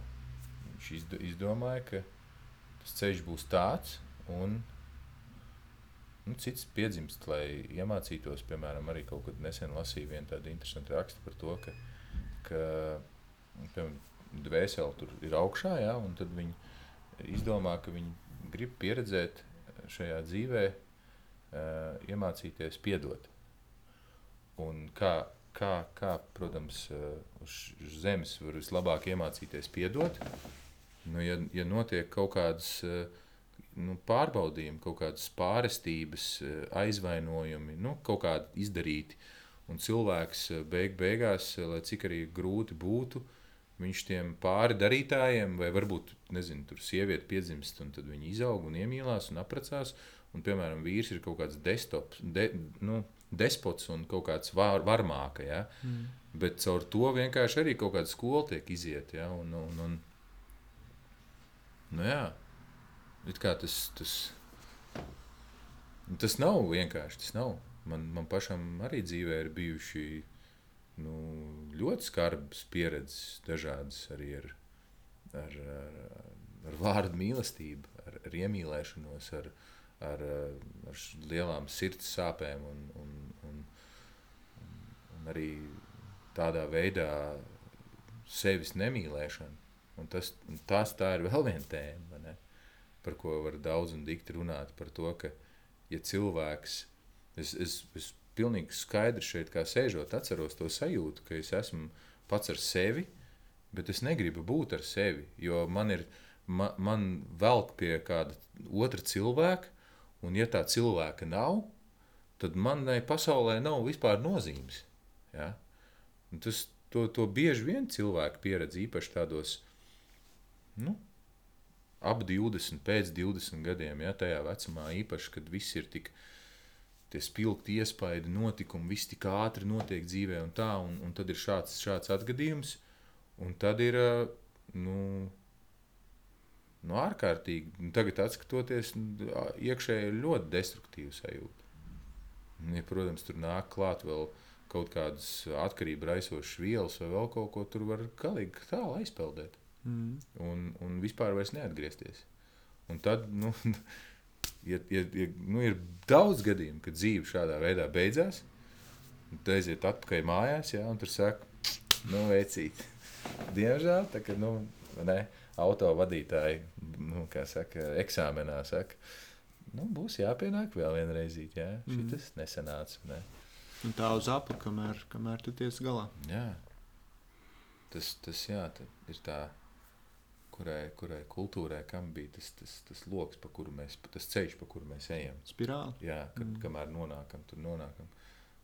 viņš izdo, izdomāja, ka tas ceļš būs tāds, un nu, cits piedzimst, lai iemācītos. Piemēram, arī kaut kad nesen lasīju vienu tādu interesantu rakstu par to, ka ka piemēram, dvēseli tur ir augšā, ja, un tad viņi izdomā, ka viņi grib pieredzēt šajā dzīvē, uh, iemācīties piedot. Un kā, kā, kā protams, uh, uz, uz zemes var vislabāk iemācīties piedot, nu, ja, ja notiek kaut kādas uh, nu, pārbaudījumi, kaut kādas pārestības, aizvainojumi, nu, kaut kādi izdarīti, uh, Un cilvēks eh, beig beigās, eh, lai cik arī grūti būtu, viņš tiem pāri darītājiem, vai varbūt, nezinu, tur sieviete piedzimst, un tad viņi izaug un iemīlās un apprecās. Un, piemēram, vīrs ir kaut kāds desktops, de, nu, despots un kaut kāds var, varmāka. Ja? Mm. Bet caur to vienkārši arī kaut kāda skola tiek iziet. Ja? Un, un, un, nu, jā, kā tas, tas, tas nav vienkārši. Tas nav. Man, man pašam arī dzīvē ir bijuši nu, ļoti skarbas pieredzes, dažādas arī ar, ar, ar, ar vārdu mīlestību, ar, ar iemīlēšanos, ar, ar, ar lielām sirds sāpēm un, un, un, un arī tādā veidā sevis nemīlēšanu. Un tas, un tas tā ir vēl viena tēma, par ko var daudz un dikti runāt. Par to, ka ja cilvēks ir Es, es, es pilnīgi skaidri šeit, kā sēžot, atceros to sajūtu, ka es esmu pats ar sevi, bet es negribu būt ar sevi. Jo man ir, man, man velk pie kāda otra cilvēka, un ja tā cilvēka nav, tad manai pasaulē nav vispār nozīmes. Ja? Un tas, to, to bieži vien cilvēki pieredz īpaši tādos, nu, ap 20, pēc 20 gadiem, ja, tajā vecumā īpaši, kad viss ir tik tik tie spilgti iespaidi, notikumi, viss tik ātri notiek dzīvē, un tā, un, un tad ir šāds, šāds atgadījums, un tad ir, nu, nu ārkārtīgi, tagad skatoties, iekšēji ir ļoti destruktīva sajūta. Ja, protams, tur nāk klāt vēl kaut kādas atkarību raisošas vielas vai vēl kaut ko, tur var galīgi tālu aizpeldēt. Mm. Un, un vispār vairs neatgriezties. Un tad, nu, ja, ja, ja nu, ir daudz gadījumu, kad dzīve šādā veidā beidzās, tad aiziet atpakaļ mājās, ja, un tur saka, nu, veicīt. Diemžēl, tā kā, nu, ne, auto vadītāji, nu, kā saka, eksāmenā saka, nu, būs jāpienāk vēl vienreizīt, jā, mm. šitas nesanāca, ne. Un tā uz apli, kamēr, kamēr tu tiec galā. Jā. Tas, tas jā, ir tā kurai, kurai kultūrai, kam bija tas, tas, tas lokus, pa kuru mēs, tas ceļš, pa kuru mēs ejam. Spirāli. Jā, kad, mm. kamēr nonākam, tur nonākam.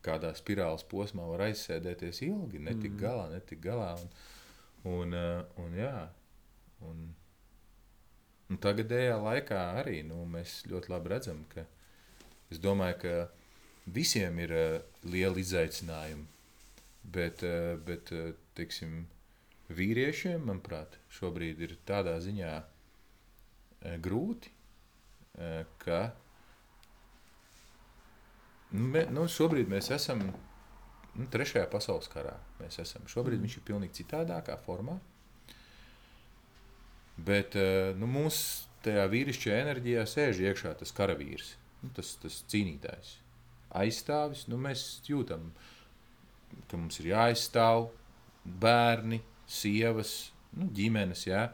Kādā spirāles posmā var aizsēdēties ilgi, netik mm. galā, netik galā. Un, un, uh, un, jā, un, un tagadējā laikā arī nu, mēs ļoti labi redzam, ka es domāju, ka visiem ir uh, lieli izaicinājumi, bet, uh, bet teiksim, vīriešiem, manuprāt, šobrīd ir tādā ziņā e, grūti, e, ka nu, me, nu, šobrīd mēs esam nu, trešajā pasaules karā mēs esam. Šobrīd mm. viņš ir pilnīgi citādākā formā. Bet uh, nu, mūsu tajā vīrišķajā enerģijā sēž iekšā tas karavīrs, nu, tas, tas cīnītājs, aizstāvis. Nu, mēs jūtam, ka mums ir jāaizstāv bērni, sievas, nu, ģimenes. Jā.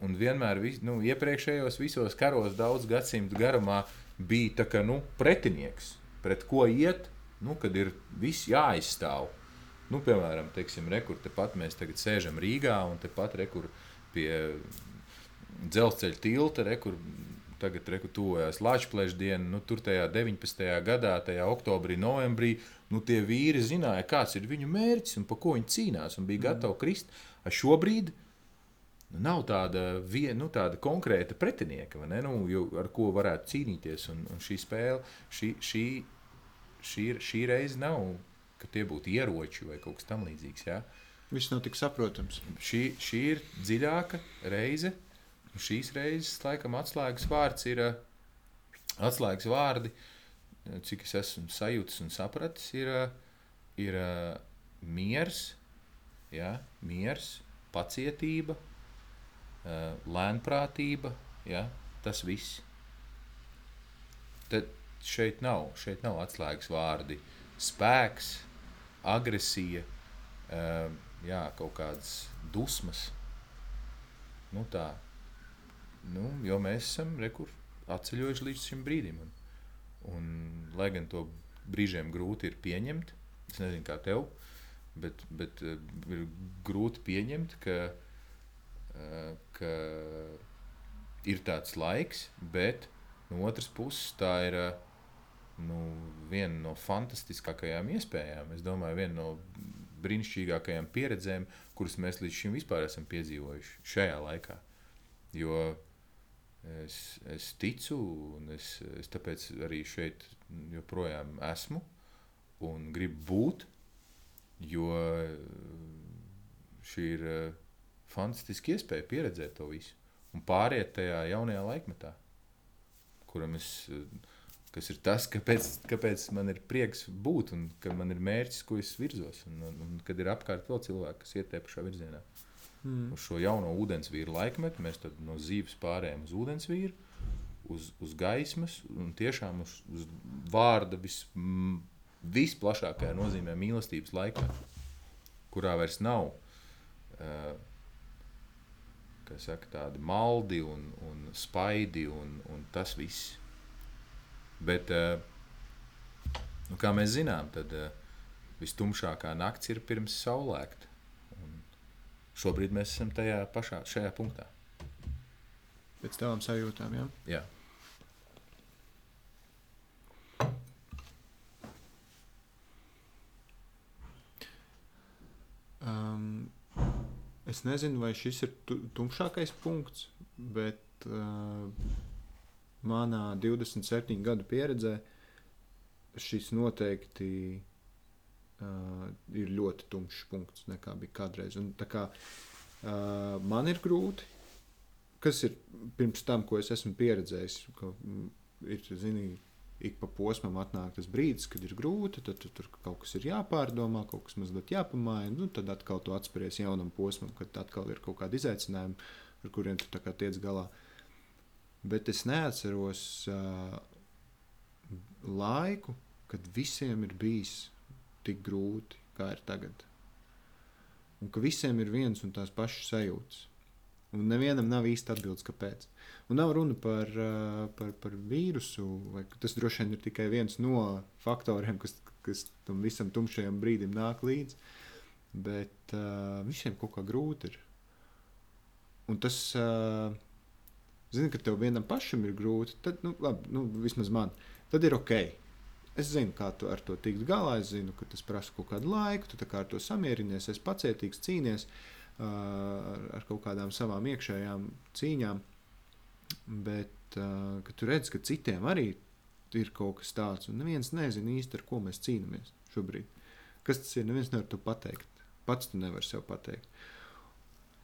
Un vienmēr, vis, nu, iepriekšējos visos karos, daudz gadsimtu garumā, bija tā, ka, nu, pretinieks, pret ko iet, nu, kad ir viss jāaizstāv. Nu, piemēram, teiksim, rekur, tepat mēs tagad sēžam Rīgā un tepat rekur pie dzelzceļa tilta, rekur tagad reku tuvojas Latvijas diena, nu, tur tajā 19. gadā, tajā oktobrī, novembrī, nu, tie vīri zināja, kāds ir viņu mērķis un par ko viņi cīnās un bija gatavi krist. A šobrīd nu, nav tāda, vien, nu, tāda konkrēta pretinieka, nu, ar ko varētu cīnīties. Un, un šī spēle, šī, šī, šī, šī reize nav, ka tie būtu ieroči vai kaut kas tamlīdzīgs. Ja? Viss nav tik saprotams. Šī, šī ir dziļāka reize. Šīs reizes, laikam, atslēgas vārds ir atslēgas vārdi, cik es esmu sajūtis un sapratis, ir, ir miers, ja, miers, pacietība, lēnprātība, ja, tas viss. Tad šeit nav, šeit nav atslēgas vārdi spēks, agresija, jā, kaut kādas dusmas. Nu tā, Nu, jo mēs esam rekur, atceļojuši līdz šim brīdim. Un, un, lai gan to brīžiem grūti ir pieņemt, es nezinu, kā tev, bet, bet uh, ir grūti pieņemt, ka, uh, ka ir tāds laiks, bet no otras puses tā ir uh, nu, viena no fantastiskākajām iespējām. Es domāju, viena no brīnišķīgākajām pieredzēm, kuras mēs līdz šim vispār esam piedzīvojuši šajā laikā. Jo Es, es ticu, un es, es tāpēc arī šeit joprojām esmu un gribu būt, jo šī ir eh, fantastiska iespēja pieredzēt to visu un pāriet tajā jaunajā laikmetā, kuram es, kas ir tas, kāpēc, kāpēc man ir prieks būt un ka man ir mērķis, ko es virzos, un, un, un kad ir apkārt vēl cilvēki, kas iet tajā pašā virzienā mm. uz šo jauno ūdensvīru laikmetu. Mēs no zīves pārējām uz ūdensvīru, uz, uz gaismas un tiešām uz, uz vārda vis, m, visplašākajā nozīmē mīlestības laikā, kurā vairs nav. Uh, saka, tādi maldi un, un spaidi un, un tas viss. Bet, uh, nu, kā mēs zinām, tad uh, vistumšākā naktis ir pirms saulēkta. Šobrīd mēs esam tajā pašā šajā punktā. Pēc tām sajūtām, jā. jā. Um, es nezinu, vai šis ir tu, tumšākais punkts, bet uh, manā 27 gadu pieredzē šis noteikti uh, ir ļoti tumšs punkts, nekā bija kādreiz. Un, kā, uh, man ir grūti, kas ir pirms tam, ko es esmu pieredzējis. Ka, ir, zini, ik pa posmam atnāk tas brīdis, kad ir grūti, tad tu, tur kaut kas ir jāpārdomā, kaut kas mazliet jāpamaina. Nu, tad atkal tu atspēries jaunam posmam, kad atkal ir kaut kādi izaicinājumi, ar kuriem tu tiec galā. Bet es neatceros uh, laiku, kad visiem ir bijis tik grūti, kā ir tagad. Un ka visiem ir viens un tās pašas sajūtas. Un nevienam nav īsti atbildes, kāpēc. Un nav runa par, par, par vīrusu, vai tas droši vien ir tikai viens no faktoriem, kas, kas tam visam tumšajam brīdim nāk līdzi. Bet uh, visiem kaut kā grūti ir. Un tas, uh, zini, ka tev vienam pašam ir grūti, tad, nu, labi, nu, vismaz man, tad ir ok. Es zinu, kā tu ar to tikt galā. Es zinu, ka tas prasa kaut kādu laiku. Tu kā ar to samierinies, es pacietīgs, cīnies uh, ar, kaut kādām savām iekšējām cīņām. Bet uh, tu redz, ka citiem arī ir kaut kas tāds, un neviens nezina īsti, ar ko mēs cīnāmies šobrīd. Kas tas ir? Neviens nevar to pateikt. Pats tu nevari sev pateikt.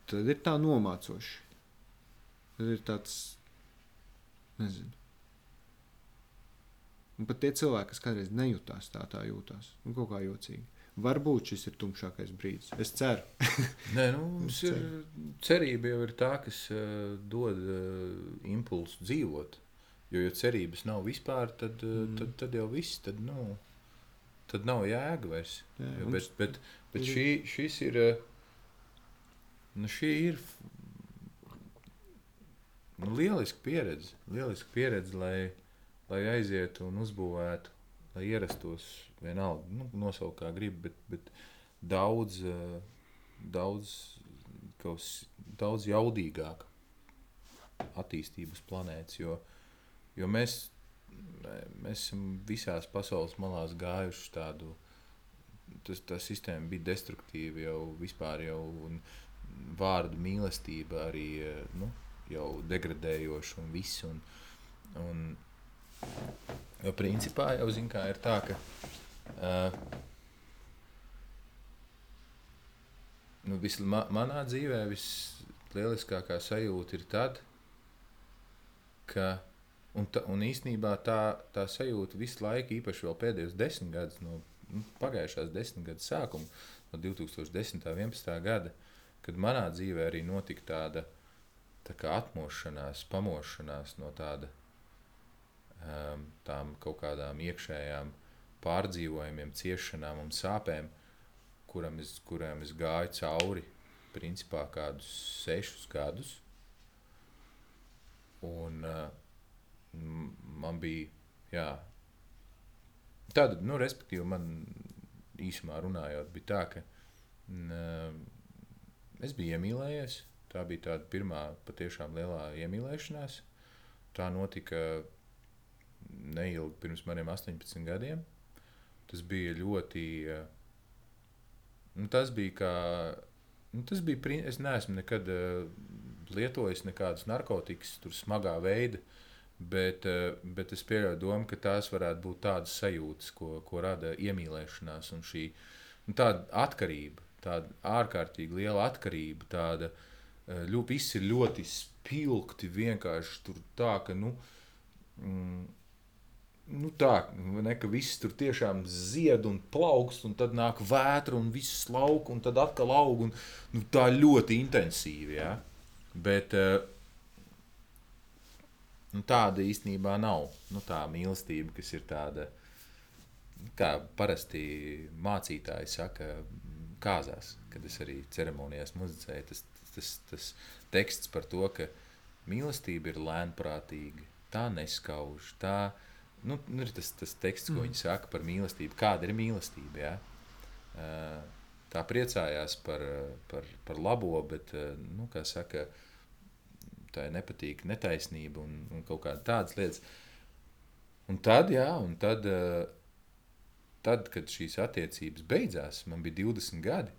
Tad ir tā nomācoši. Tad ir tāds, nezinu Un pat tie cilvēki, kas kādreiz nejūtās tā, tā jūtās. Un kaut kā jocīgi. Varbūt šis ir tumšākais brīdis. Es ceru. Nē, nu, mums ir cerība jau ir tā, kas uh, dod uh, impulsu dzīvot. Jo, ja cerības nav vispār, tad, uh, Mm. tad, tad jau viss, tad, nu, tad nav jēga vairs. Jā, Jo, bet, bet, bet šī, šis ir, uh, nu, šī ir nu, lieliska pieredze. Lieliska pieredze, lai, lai aizietu un uzbūvētu, lai ierastos vienalga, nu, nosaukt kā gribi, bet, bet daudz, uh, daudz, kaus, daudz jaudīgāk attīstības planētas, jo, jo mēs, mēs esam visās pasaules malās gājuši tādu, tas, tā sistēma bija destruktīva jau vispār jau, un vārdu mīlestība arī, eh, nu, jau degradējoša un viss, un, un jo principā jau, zin kā, ir tā, ka uh, nu, vis, ma, manā dzīvē vislieliskākā sajūta ir tad, ka, un, ta, un īsnībā tā, tā sajūta visu laiku, īpaši vēl pēdējos desmit gadus, no nu, pagājušās desmit gadu sākuma, no 2010. un 11. gada, kad manā dzīvē arī notika tāda tā atmošanās, pamošanās no tāda, um, tām kaut kādām iekšējām pārdzīvojumiem, ciešanām un sāpēm, kuram es, kurām es gāju cauri principā kādus sešus gadus. Un uh, man bija, jā, tāda, nu, respektīvi, man īsumā runājot, bija tā, ka n, es biju iemīlējies. Tā bija tāda pirmā patiešām lielā iemīlēšanās. Tā notika neilgi pirms maniem 18 gadiem. Tas bija ļoti. Nu, tas bija kā. Nu, tas bija. Es neesmu nekad uh, lietojis nekādus narkotikas, tur smagā veidā. Bet, uh, bet es pieļauju domu, ka tās varētu būt tādas sajūtas, ko, ko rada iemīlēšanās un šī nu, tāda atkarība, tāda ārkārtīgi liela atkarība. Tāda, uh, viss ir ļoti spilgti, vienkārši tur tā, ka. Nu, mm, Nu tā, ne, ka viss tur tiešām zied un plaukst, un tad nāk vētra un viss lauka, un tad atkal aug. Un, nu, tā ļoti intensīvi. Ja? Bet uh, nu, tāda īstenībā nav. Nu, tā mīlestība, kas ir tāda, kā parasti mācītāji saka, kāzās, kad es arī ceremonijās muzicēju. Tas, tas, tas teksts par to, ka mīlestība ir lēnprātīga, tā neskauž. Tā, nu, nu, ir tas, tas teksts, ko mm. viņi saka par mīlestību. Kāda ir mīlestība? Ja? Uh, tā priecājās par, par, par labo, bet, uh, nu, kā saka, tā ir nepatīk netaisnība un, un kaut kāda tādas lietas. Un tad, jā, un tad, uh, tad, kad šīs attiecības beidzās, man bija 20 gadi.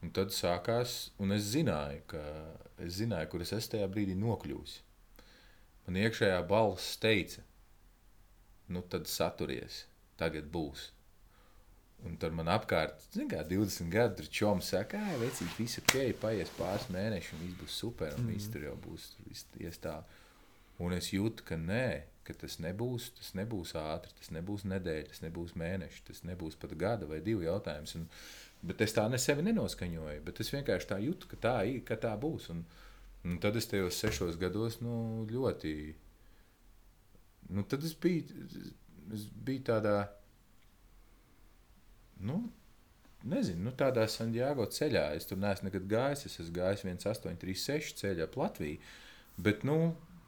Un tad sākās, un es zināju, ka es zināju, kur es esmu tajā brīdī nokļuvis. Man iekšējā balss teica, nu tad saturies, tagad būs. Un tad man apkārt, zin kā 20 gadu, tur čoms saka, ah, vecīt, viss ok, paies pāris mēneši, un viss būs super, un mm. viss tur jau būs, tur viss ies tā. Un es jūtu, ka nē, ka tas nebūs, tas nebūs ātri, tas nebūs nedēļa, tas nebūs mēneši, tas nebūs pat gada vai divu jautājums. Un, bet es tā ne sevi nenoskaņoju, bet es vienkārši tā jūtu, ka tā, ir, ka tā būs. Un, un tad es tajos sešos gados nu, ļoti. Nu, tad es biju, es biju tādā, nu, nezinu, nu, tādā Santiago ceļā. Es tur neesmu nekad gājis. Es esmu gājis 1836 ceļā pa Latviju. Bet, nu,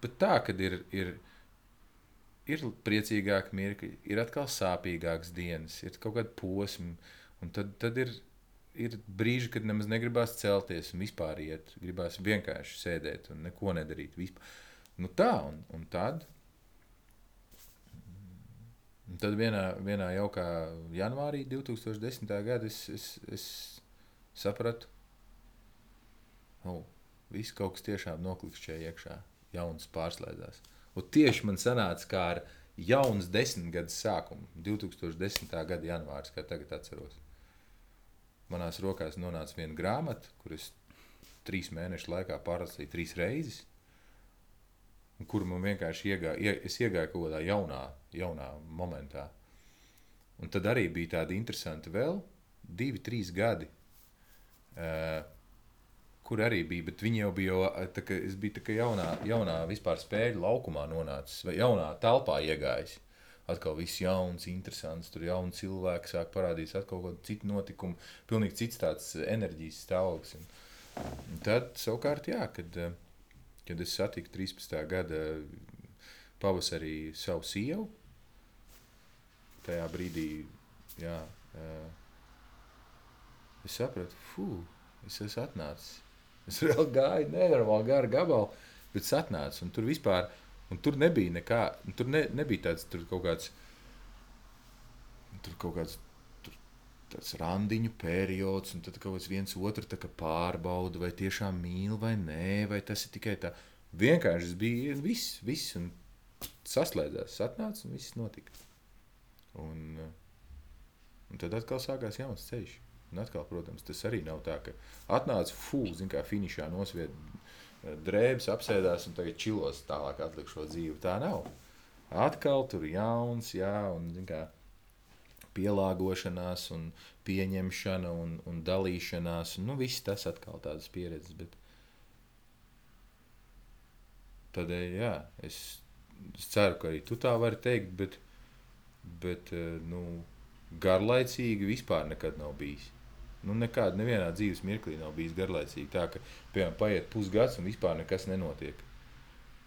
bet tā, kad ir, ir, ir priecīgāki mirkļi, ir atkal sāpīgākas dienas, ir kaut kāda posma. Un tad, tad ir, ir brīži, kad nemaz negribās celties un vispār iet. Gribās vienkārši sēdēt un neko nedarīt. Vispār. Nu tā, un, un tad. Un tad vienā, vienā jaukā janvārī 2010. gadā es, es, es sapratu, ka oh, viss kaut kas tiešām noklikšķēja iekšā, jauns pārslēdzās. Un tieši man sanāca kā ar jaunas desmitgades sākumu, 2010. gada janvāris, kā tagad atceros. Manās rokās nonāca viena grāmata, kuras trīs mēnešu laikā pārlasīju trīs reizes. kur man vienkārši iegāja, ie, es iegāju kaut kādā jaunā, jaunā momentā. Un tad arī bija tādi interesanti vēl divi, trīs gadi, uh, kur arī bija, bet viņi jau bija, tā, es biju tā jaunā, jaunā vispār spēļu laukumā nonācis, vai jaunā telpā iegājis. Atkal viss jauns, interesants, tur jauni cilvēki sāk parādīties, atkal kaut kāda cita notikuma, pilnīgi cits tāds enerģijas stāvoklis. Un, un tad savukārt, jā, kad, kad es satiku 13. gada pavasarī savu sievu, tajā brīdī, jā, es sapratu, fuh, es esmu atnācis. Es vēl gāju nenormāli garu gabalu, bet es atnācu un tur vispār. Un tur nebija nekā, tur ne, nebija tāds tur kaut kāds, tur kaut kāds tur, tāds randiņu periods, un tad kaut kāds viens otru pārbauda, vai tiešām mīl vai nē, vai tas ir tikai tā. Vienkārši bija viss, viss, un saslēdzās, atnāca un viss notika. Un, un tad atkal sākās jauns ceļš. Un atkal, protams, tas arī nav tā, ka atnāca fūks, kā finišā nosviet drēbes, apsēdās un tagad čilos tālāk atlikšo dzīvi. Tā nav. Atkal tur ir jauns, jā, un kā, pielāgošanās, un pieņemšana un, un dalīšanās. Nu, viss tas atkal tādas pieredzes. Bet tādēļ, jā, es, es ceru, ka arī tu tā vari teikt, bet, bet nu, garlaicīgi vispār nekad nav bijis. Nu, nekādā nevienā dzīves mirklī nav bijis garlaicīgi. Tā ka, piemēram, paiet pusgads un vispār nekas nenotiek.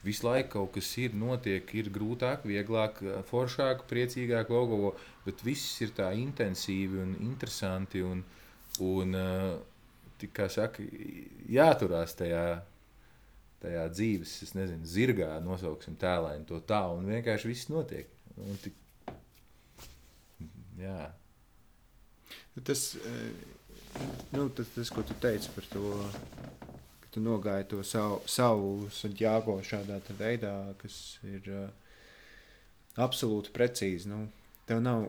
Visu laiku kaut kas ir, notiek, ir grūtāk, vieglāk, foršāk, priecīgāk, logo, bet viss ir tā intensīvi un interesanti. Un, un kā saka, jāturās tajā, tajā dzīves, es nezinu, zirgā, nosauksim tēlēni to tā, un vienkārši viss notiek. Un tik, jā. Tas, nu, tas, tas, ko tu teici par to, ka tu nogāji to savu, savu Santiago šādā veidā, kas ir uh, absolūti precīzi. Nu, tev nav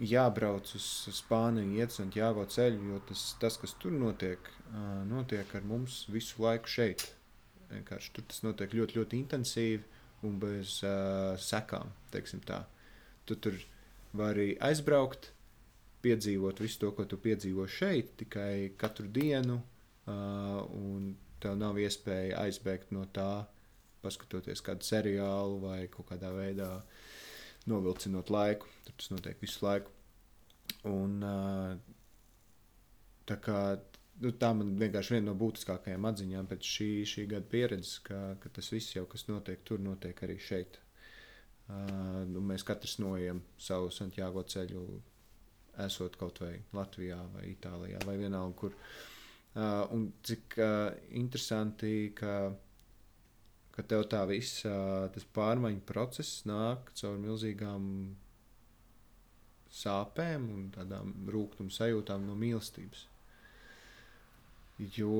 jābrauc uz Spāniju, iet Santiago ceļu, jo tas, tas kas tur notiek, uh, notiek ar mums visu laiku šeit. Vienkārši tur tas notiek ļoti, ļoti intensīvi un bez uh, sekām. Tu tur vari aizbraukt, piedzīvot visu to, ko tu piedzīvo šeit, tikai katru dienu, uh, un tev nav iespēja aizbēgt no tā, paskatoties kādu seriālu vai kaut kādā veidā novilcinot laiku. Tur tas notiek visu laiku. Un, uh, tā, kā, nu, tā man vienkārši viena no būtiskākajām atziņām pēc šī, šī gada pieredzes, ka, ka tas viss jau, kas notiek tur, notiek arī šeit. Uh, nu, mēs katrs noejam savu Santiago ceļu esot kaut vai Latvijā vai Itālijā vai vienalga, kur. Uh, un cik uh, interesanti, ka, ka tev tā viss uh, tas pārmaiņu process nāk caur milzīgām sāpēm un tādām rūkstošām sajūtām no mīlestības. Jo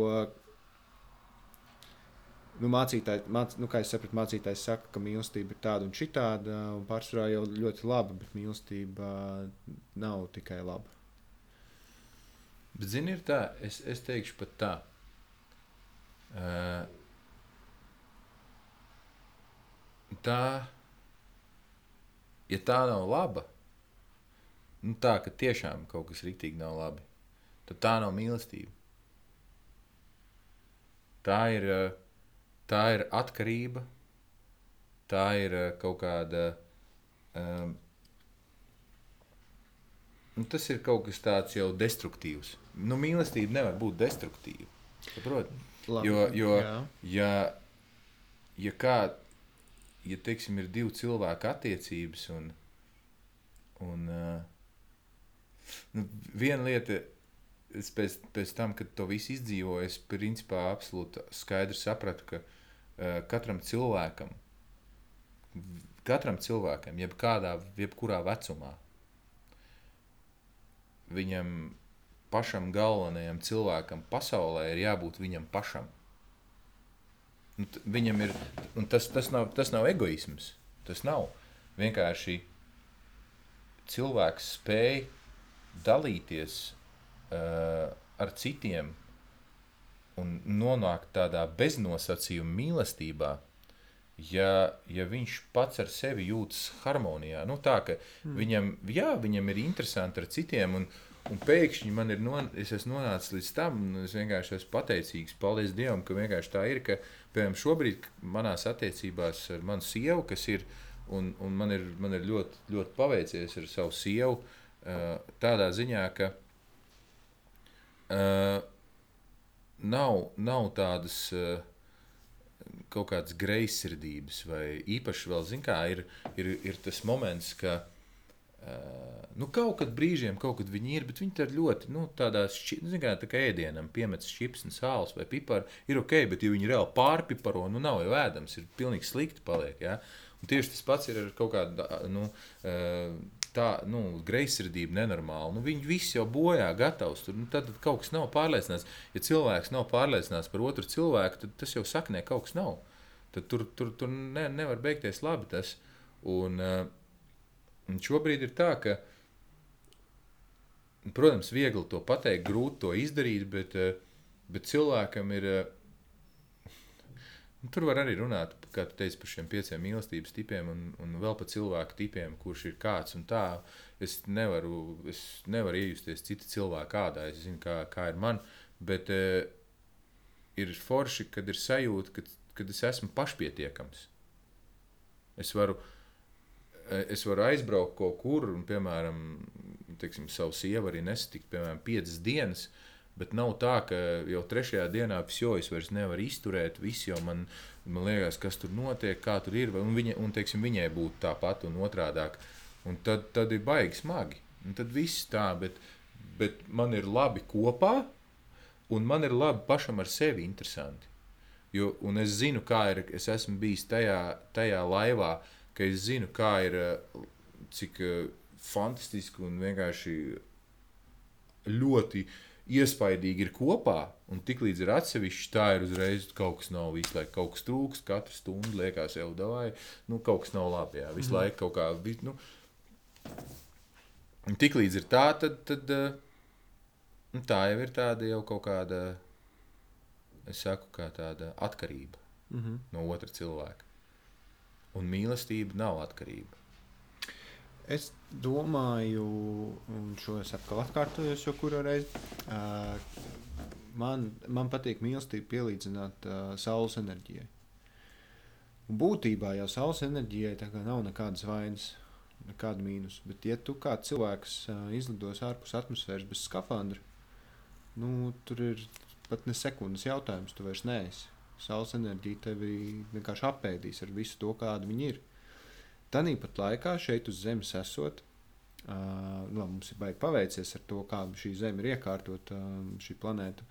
nu, mācītāji, māc, nu, kā es sapratu, mācītājs saka, ka mīlestība ir tāda un šitāda, un pārsvarā jau ļoti laba, bet mīlestība nav tikai laba. Bet, zini, ir tā, es, es teikšu pat tā. Uh, tā, ja tā nav laba, nu tā, ka tiešām kaut kas rītīgi nav labi, tad tā nav mīlestība. Tā ir uh, tā ir atkarība, tā ir eh, kaut kāda. Um, nu, tas ir kaut kas tāds jau destruktīvs. Nu, mīlestība nevar būt destruktīva. Saprotiet? Jo, jo ja, ja kā, ja teiksim, ir divi cilvēki attiecības, un, un uh, nu, viena lieta pēc, pēc tam, kad to visu izdzīvoju, es principā absolūti skaidri sapratu, ka katram cilvēkam, katram cilvēkam, jebkādā, jebkurā vecumā, viņam pašam galvenajam cilvēkam pasaulē ir jābūt viņam pašam. Nu, viņam ir, un tas, tas, nav, tas nav egoisms. Tas nav vienkārši cilvēks spēj dalīties uh, ar citiem un nonākt tādā beznosacījuma mīlestībā, ja, ja viņš pats ar sevi jūtas harmonijā, nu tā, mm. viņam, jā, viņam ir interesanti ar citiem, un, un pēkšņi man ir non, es nonācis līdz tam, un es vienkārši esmu pateicīgs, paldies Dievam, ka vienkārši tā ir, ka, piemēram, šobrīd manās attiecībās ar manu sievu, kas ir, un, un man ir, man ir ļoti, ļoti paveicies ar savu sievu, tādā ziņā, ka uh, nav, nav tādas uh, kaut kādas greizsirdības, vai īpaši vēl, zin kā, ir, ir, ir tas moments, ka uh, nu, kaut kad brīžiem kaut kad viņi ir, bet viņi ir ļoti, nu, tādā, kā, tā kā ēdienam, piemetas čips sāls vai piparu, ir ok, bet ja viņi reāli pārpiparo, nu, nav jau ēdams, ir pilnīgi slikti paliek, ja? Un tieši tas pats ir ar kaut kādu, nu, uh, tā nu, greizsirdība nenormāla. Nu, viņi visi jau bojā gatavs. Tur, nu, tad, tad kaut kas nav pārliecināts. Ja cilvēks nav pārliecināts par otru cilvēku, tad tas jau saknē kaut kas nav. Tad tur, tur, tur ne, nevar beigties labi. Tas. Un, uh, šobrīd ir tā, ka, protams, viegli to pateikt, grūti to izdarīt, bet, uh, bet cilvēkam ir. Uh, Tur var arī runāt, kā tu teici, par šiem pieciem mīlestības tipiem un, un vēl par cilvēku tipiem, kurš ir kāds un tā. Es nevaru, es nevaru iejusties citu cilvēku kādā, es zinu, kā, kā ir man, bet e, ir forši, kad ir sajūta, ka, kad es esmu pašpietiekams. Es varu, e, es varu aizbraukt kaut kur un, piemēram, teiksim, savu sievu arī nesatikt, piemēram, piecas dienas, uh, Bet nav tā, ka jau trešajā dienā es vairs nevaru izturēt, viss jau man, man liekas, kas tur notiek, kā tur ir. Un, viņa, un teiksim, viņai būtu tāpat un otrādāk. Un tad, tad ir baigi smagi. Un tad viss tā, bet, bet man ir labi kopā, un man ir labi pašam ar sevi interesanti. Jo, un es zinu, kā ir, es esmu bijis tajā, tajā laivā, ka es zinu, kā ir, cik eh, fantastiski un vienkārši ļoti uh, iespaidīgi ir kopā, un tiklīdz ir atsevišķi, tā ir uzreiz kaut kas nav visu laiku, kaut kas trūks, katru stundu liekas jau davai, nu kaut kas nav labi, jā, visu mm. laiku kaut kā, nu, un tiklīdz ir tā, tad, tad nu, tā jau ir tāda jau kaut kāda, es saku, kā tāda atkarība mm -hmm. no otra cilvēka. Un mīlestība nav atkarība. Es domāju, un šo es atkal atkārtojos, jo kuru reizi uh, man, man patīk mīlestību pielīdzināt uh, saules enerģijai. Un būtībā jau saules enerģijai nav nekādas vainas, nekāda mīnus. Bet, ja tu kā cilvēks uh, izlidos ārpus atmosfēras bez skafandra, nu, tur ir pat ne sekundes jautājums, tu vairs neesi. Saules enerģija tevi vienkārši apēdīs ar visu to, kāda viņi ir. Tāpat laikā šeit uz Zemes esot, uh, nu, mums ir paveicies ar to, kā šī Zeme ir iekārtota, uh, šī planēta.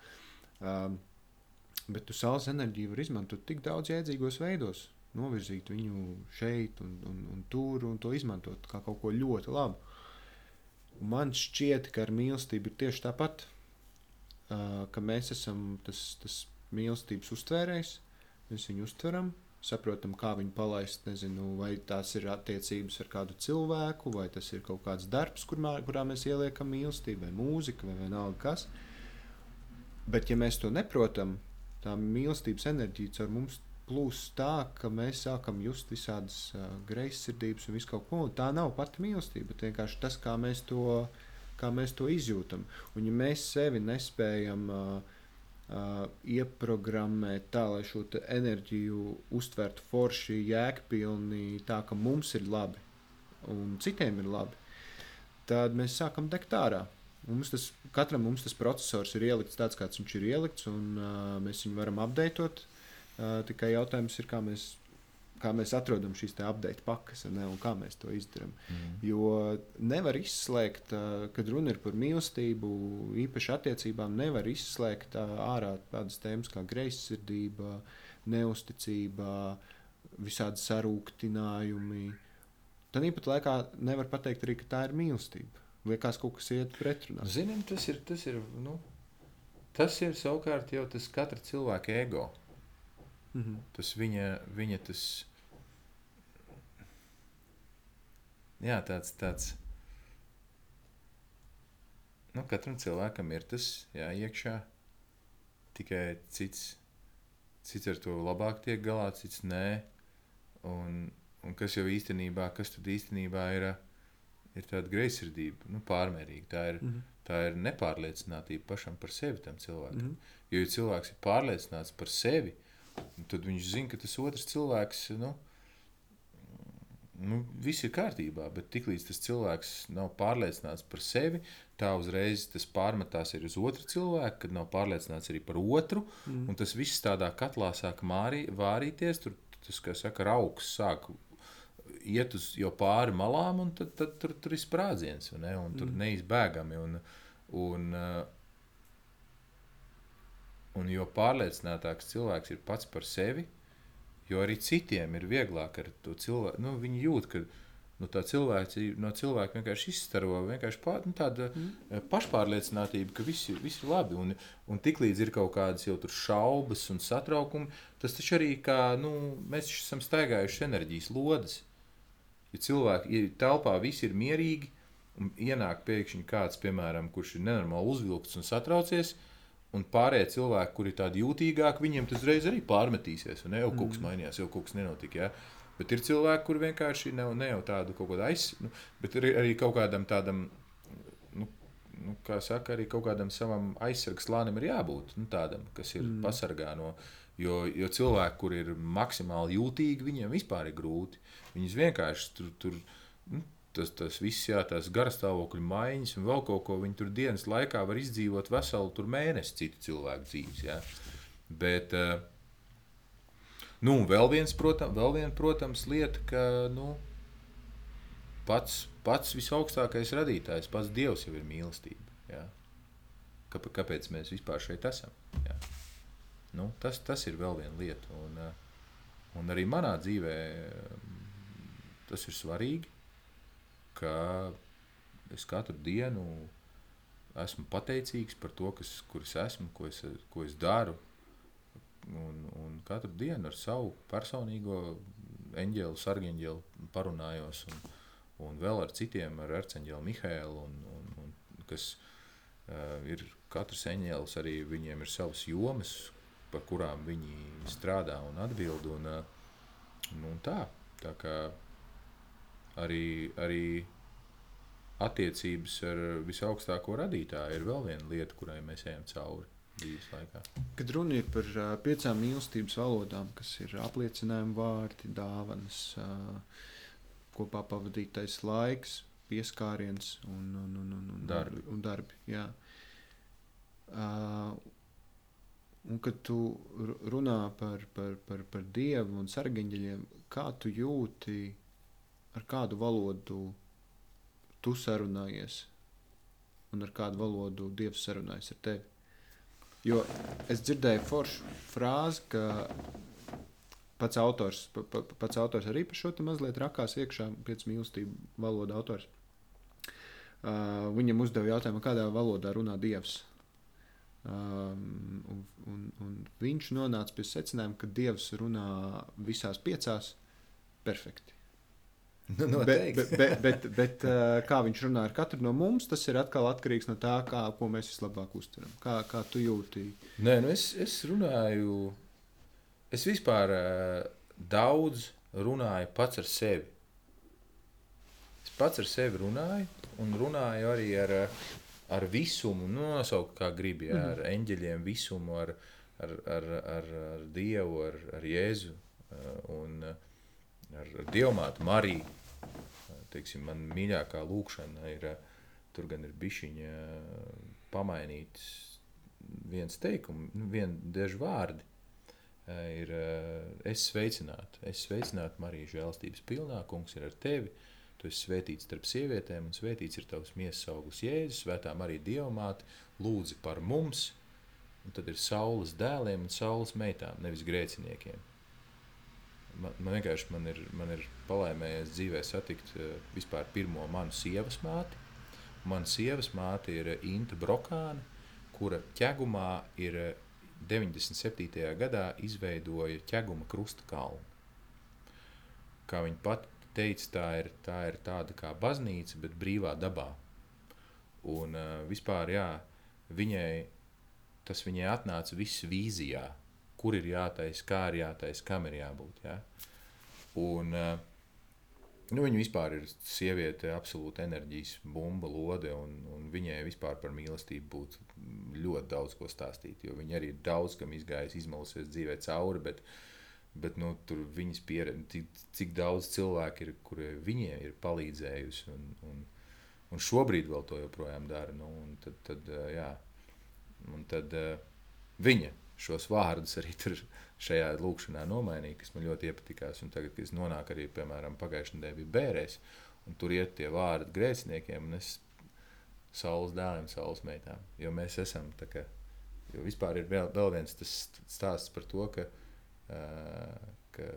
Uh, bet tu saules enerģiju var izmantot tik daudz jēdzīgos veidos, novirzīt viņu šeit un, un, un tur un to izmantot kā kaut ko ļoti labu. Un man šķiet, ka ar mīlestību ir tieši tāpat, uh, ka mēs esam tas, tas mīlestības uztvērējs, mēs viņu uztveram, saprotam, kā viņu palaist. Nezinu, vai tās ir attiecības ar kādu cilvēku, vai tas ir kaut kāds darbs, kurā, kurā mēs ieliekam mīlestību, vai mūzika, vai vienalga kas. Bet, ja mēs to neprotam, tā mīlestības enerģija caur mums plūst tā, ka mēs sākam just visādas uh, greizsirdības un visu kaut ko. Un tā nav pati mīlestība, bet vienkārši tas, kā mēs to, kā mēs to izjūtam. Un ja mēs sevi nespējam uh, uh, ieprogrammēt tā, lai šo enerģiju uztvertu forši, jēgpilni, tā ka mums ir labi un citiem ir labi, tad mēs sākam degt ārā. Mums tas, katram mums tas processors ir ielikts tāds, kāds viņš ir ielikts, un uh, mēs viņu varam apdeitot. Uh, tikai jautājums ir, kā mēs kā mēs atrodam šīs update pakas ne, un kā mēs to izdarām. Mm. Jo nevar izslēgt, kad runa ir par mīlestību, īpaši attiecībām, nevar izslēgt ārā tādas tēmas kā greizsirdība, neusticība, visādi sarūktinājumi. Tad īpat laikā nevar pateikt arī, ka tā ir mīlestība. Liekas, kaut kas iet pretrunā. Zinām, tas ir, tas ir, nu, tas ir savukārt jau tas katra cilvēka ego. Mm -hmm. Tas viņa, viņa tas jā, tāds, tāds. Nu, katram cilvēkam ir tas jā, iekšā. Tikai cits, cits ar to labāk tiek galā, cits nē. Un, un kas jau īstenībā, kas tad īstenībā ir, ir tāda greizsirdība, nu, pārmērīga. Tā ir, Mhm. tā ir nepārliecinātība pašam par sevi tam cilvēkam. Mhm. Jo, ja cilvēks ir pārliecināts par sevi, tad viņš zina, ka tas otrs cilvēks, nu, nu viss ir kārtībā. Bet tiklīdz tas cilvēks nav pārliecināts par sevi, tā uzreiz tas pārmetās arī uz otru cilvēku, kad nav pārliecināts arī par otru. Mhm. Un tas viss tādā katlā sāk mārī, vārīties. Tur tas, kā saka, augs sāk iet uz jau pāri malām, un tad, tad tur, tur ir sprādziens, vai ne? un tur Mm. neizbēgami. Un, un, un jo pārliecinātāks cilvēks ir pats par sevi, jo arī citiem ir vieglāk ar to cilvēku. Nu, viņi jūt, ka nu, tā cilvēks no cilvēka vienkārši izstaro vienkārši pār, nu, tāda Mm. pašpārliecinātība, ka viss viss ir labi. Un, un tiklīdz ir kaut kādas jau tur šaubas un satraukumi, tas taču arī kā nu, mēs esam staigājuši enerģijas lodes. Ja cilvēki ja telpā visi ir mierīgi, un ienāk pēkšņi kāds, piemēram, kurš ir nenormāli uzvilkts un satraucies, un pārējie cilvēki, kuri ir tādi jūtīgāki, viņiem tas uzreiz arī pārmetīsies. Ne jau kaut kas mainījās, jau kaut kas nenotika. Ja? Bet ir cilvēki, kuriem vienkārši nav ne jau tādu kaut kādu aizsardzību, nu, bet arī, arī kaut kādam tādam, nu, nu, kā saka, arī kaut kādam savam aizsardzības slānim ir jābūt nu, tādam, kas ir mm. pasargā no. Jo, jo cilvēki, kur ir maksimāli jūtīgi, viņiem vispār ir grūti. Viņus vienkārši tur, tur nu, tas, tas viss, jā, tās garastāvokļa maiņas un vēl kaut ko. Viņi tur dienas laikā var izdzīvot veselu tur mēnesi citu cilvēku dzīves. Jā. Bet, uh, nu, vēl viens, protams, vēl viena, protams, lieta, ka nu, pats, pats visaugstākais radītājs, pats Dievs jau ir mīlestība. Jā. Kāpēc, mēs vispār šeit esam? Jā. Nu, tas, tas ir vēl viena lieta. Un, uh, un arī manā dzīvē mm, tas ir svarīgi, ka es katru dienu esmu pateicīgs par to, kas, kur es esmu, ko es, ko es daru. Un, un katru dienu ar savu personīgo eņģeli, sargeņģeli parunājos, un, un vēl ar citiem, ar arcangelu Mihēlu, un, un, un, kas uh, ir katrs eņģēlis, arī viņiem ir savas jomas, par kurām viņi strādā un atbild. Un, uh, nu, un tā, tā kā arī, arī attiecības ar visaugstāko radītāju ir vēl viena lieta, kurai mēs ejam cauri. Kad runa ir par uh, piecām mīlestības valodām, kas ir apliecinājumi, vārdi, dāvanas, uh, kopā pavadītais laiks, pieskāriens un, un, un, un, un Darbi. Un darbi jā. uh, un kad tu ru- runā par, par, par, par dievu un sargeņģeļiem, kā tu jūti, ar kādu valodu tu sarunājies, un ar kādu valodu dievs sarunājas ar tevi? Jo es dzirdēju foršu frāzi, ka pats autors, pa, pa, pats autors arī par šo mazliet rakās iekšā, pēc mīlestību valoda autors. Uh, viņam uzdeva jautājumu, kādā valodā runā Dievs. Um, un, un, un viņš nonāca pie secinājuma, ka Dievs runā visās piecās perfekti. Nu, Bet, noteikti. bet, bet, bet, bet uh, kā viņš runā ar katru no mums, tas ir atkal atkarīgs no tā, kā, ko mēs vislabāk uztveram. Kā, kā tu jūti? Nē, nu es, es runāju, es vispār uh, daudz runāju pats ar sevi. Es pats ar sevi runāju, un runāju arī ar, eh, ar visumu, nu, nosaukt kā gribi, jā, ar eņģeļiem, visumu, ar, ar, ar, ar, ar Dievu, ar, ar Jēzu eh, un eh, ar, ar Dievmātu Mariju. Teiksim, man mīļākā lūkšana ir, eh, tur gan ir bišķiņa eh, pamainīts viens teikums, nu, viena daži vārdi. eh, Ir es sveicinātu, es sveicinātu Mariju žēlstības pilnā, kungs ir ar tevi. Tu esi svētīts starp sievietēm, un svētīts ir tavs miesas augurs Jēzus, svētā Marija Dievmāte, lūdzi par mums. Un tad ir saules dēliem un saules meitām, nevis grēciniekiem. Man, man vienkārši man ir, man ir palaimējies dzīvē satikt uh, vispār pirmo manu sievas māti. Mana sievas māte ir eh, Inta Brokāne, kura ķegumā ir eh, 97. gadā izveidoja ķeguma krusta kalnu. Kā viņa pat teica, tā ir, tā ir tāda kā baznīca, bet brīvā dabā. Un uh, vispār, jā, viņai tas viņai atnāca viss vīzijā, kur ir jātaisa, kā ir jātaisa, kam ir jābūt. Jā. Un, uh, nu, viņa vispār ir sieviete, absolūta enerģijas bumba, lode, un, un viņai vispār par mīlestību būtu ļoti daudz ko stāstīt. Jo viņa arī ir daudz kam izgājusi, izmalusies dzīvē cauri. Bet, bet nu, tur viņas pieredze, cik, cik daudz cilvēku ir, kuri viņai ir palīdzējusi. Un, un, un šobrīd vēl to joprojām dara. Nu, un tad, tad, jā, un tad viņa šos vārdus arī tur šajā lūkšanā nomainīja, kas man ļoti iepatikās. Un tagad, kad es nonāku arī, piemēram, pagājušajā nedēļā bija bērēs, un tur iet tie vārdi grēciniekiem, un es saules dēliem, saules meitām. Jo mēs esam tā kā, jo vispār ir vēl, vēl viens tas stāsts par to, ka, uh, ka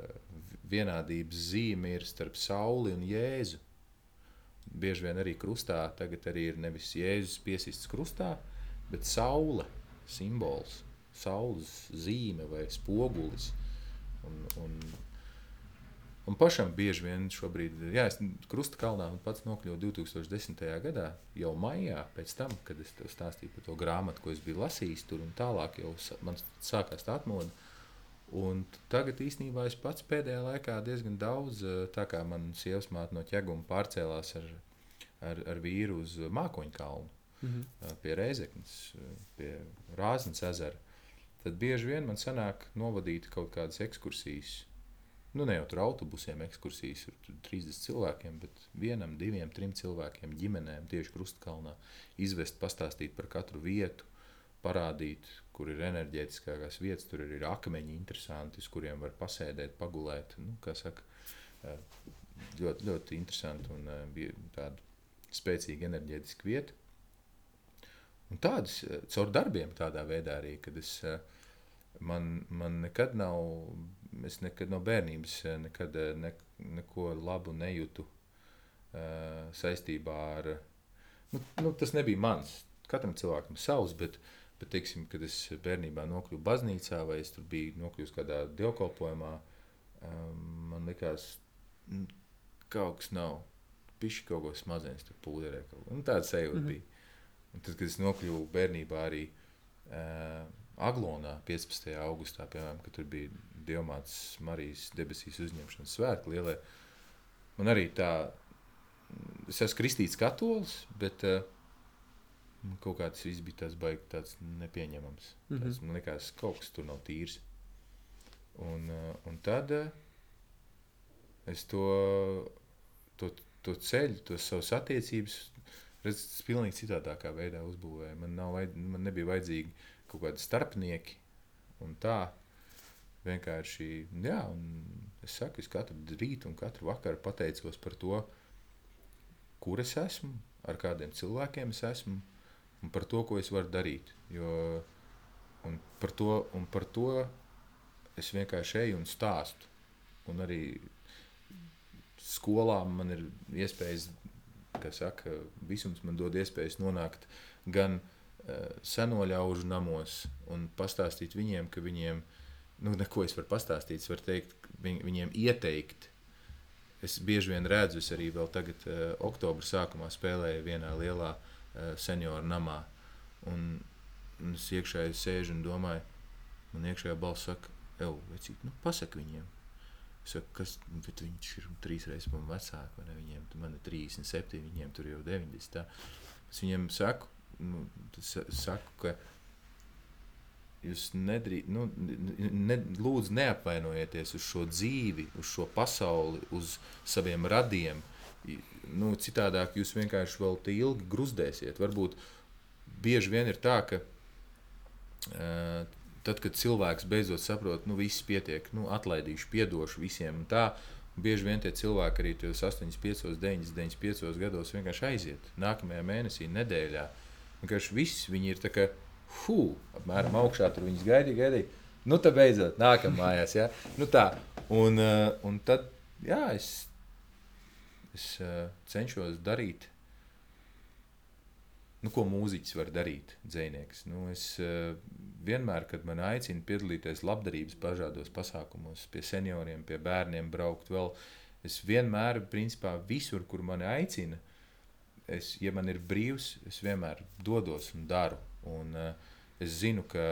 vienādības zīme ir starp sauli un jēzu. Bieži vien arī krustā tagad arī ir nevis jēzus piesists krustā, bet saule simbols saules zīme vai spogulis. Un, un, un pašam bieži vien šobrīd, jā, es krusta kalnā pats nokļuvu 2010. gadā, jau maijā, pēc tam, kad es tev stāstīju par to grāmatu, ko es biju lasījis tur un tālāk jau man sākās tā atmoda. Un tagad īstenībā es pats pēdējā laikā diezgan daudz, tā kā man sievas māte no ķeguma pārcēlās ar, ar, ar vīru uz Mākoņu kalnu, mm -hmm. pie Reizeknas, pie Rāznas ezera tad bieži vien man sanāk novadīt kaut kādas ekskursijas. Nu, ne jau tur autobusiem ekskursijas ar 30 cilvēkiem, bet vienam, diviem, trim cilvēkiem, ģimenēm tieši krustkalnā izvest, pastāstīt par katru vietu, parādīt, kur ir enerģētiskākās vietas, tur ir akmeņi interesanti, uz kuriem var pasēdēt, pagulēt. Nu, saka, ļoti, ļoti interesanti un tāda spēcīga enerģētiska vieta. Un tādas caur darbiem tādā veidā arī, kad es uh, man, man nekad nav, es nekad no bērnības nekad ne, neko labu nejūtu uh, saistībā ar, nu, nu, tas nebija mans, katram cilvēkam savs, bet, bet teiksim, kad es bērnībā nokļuvu baznīcā vai es tur biju nokļuvis kādā dievkalpojumā, um, man likās, nu, kaut kas nav, pišķi kaut ko smazens tur pūderē, kaut ko, nu, tāda sajūta mm -hmm. bija. Un tad, kad es nokļuvu bērnībā arī, uh, Aglonā 15. augustā, piemēram, kad tur bija Dievmātes Marijas debesīs uzņemšanas svētki lielie. Man arī tā, es esmu kristīts katolis, bet uh, kaut kā tas viss bija tāds baigi tāds nepieņemams. Mm -hmm. tas, man liekas, kaut kas tur nav tīrs. Un, uh, un tad uh, es to, to, to ceļu, to savas attiecības, redzu, tas pilnīgi citādākā veidā uzbūvēju. Man, nav, man nebija vajadzīgi uh, kaut kādi starpnieki un tā. Vienkārši, jā, un es saku, es katru rītu un katru vakaru pateicos par to, kur es esmu, ar kādiem cilvēkiem es esmu un par to, ko es varu darīt. Jo, un, par to, un par to es vienkārši eju un stāstu. Un arī skolā man ir iespējas, kā saka, visums man dod iespējas nonākt gan uh, seno ļaužu namos un pastāstīt viņiem, ka viņiem, nu, neko es varu pastāstīt, es varu teikt, viņ, viņiem ieteikt. Es bieži vien redzu, es arī vēl tagad, uh, oktobra sākumā spēlēju vienā lielā uh, senioru namā. Un, un es iekšā sēžu un domāju, man iekšējā balss saka, Evo, vecīt, nu, pasaki viņiem. Es saku, kas, bet viņš ir trīs reizes man vecāk, vai ne? Viņiem, man ir 37, viņiem tur jau 90. Tā. Es viņiem saku, nu, saku, ka jūs nedrīkst, nu, ne, lūdzu, neapvainojieties uz šo dzīvi, uz šo pasauli, uz saviem radiem. Nu, citādāk jūs vienkārši vēl te ilgi gruzdēsiet. Varbūt bieži vien ir tā, ka uh, tad, kad cilvēks beidzot saprot, nu, viss pietiek, nu, atlaidīšu, piedošu visiem un tā, Bieži vien tie cilvēki arī 8, 5, 9, 95 gados vienkārši aiziet. Nākamajā mēnesī, nedēļā, uh, Vienkārši viss viņi ir tā kā, hu, apmēram augšā tur viņas gaidīja, gaidīja. Nu, tā beidzot, nākamā mājās. Ja? Nu, tā. Un, uh, un tad, jā, es, es uh, cenšos darīt, nu, ko mūziķis var darīt, dzinieks. Nu, es uh, vienmēr, kad man aicina piedalīties labdarības dažādos pasākumos, pie senioriem, pie bērniem braukt vēl, es vienmēr, principā, visur, kur mani aicina, uh, es, ja man ir brīvs, es vienmēr dodos un daru. Un, uh, es zinu, ka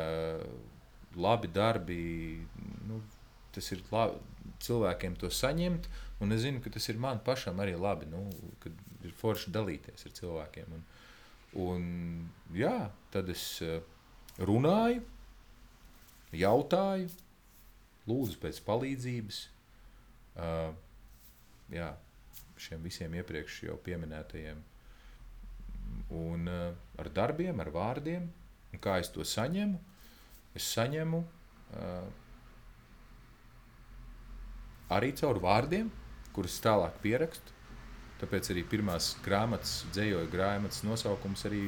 labi darbi, nu, tas ir labi. cilvēkiem to saņemt. Un es zinu, ka tas ir man pašam arī labi, nu, kad ir forši dalīties ar cilvēkiem. Un, un, jā, tad es eh, runāju, jautāju, lūdzu pēc palīdzības. Uh, jā, šiem visiem iepriekš jau pieminētajiem. Un uh, ar darbiem, ar vārdiem, un kā es to saņemu, es saņemu uh, arī caur vārdiem, kurus tālāk pierakstu. Tāpēc arī pirmās grāmatas, dzējoja grāmatas nosaukums arī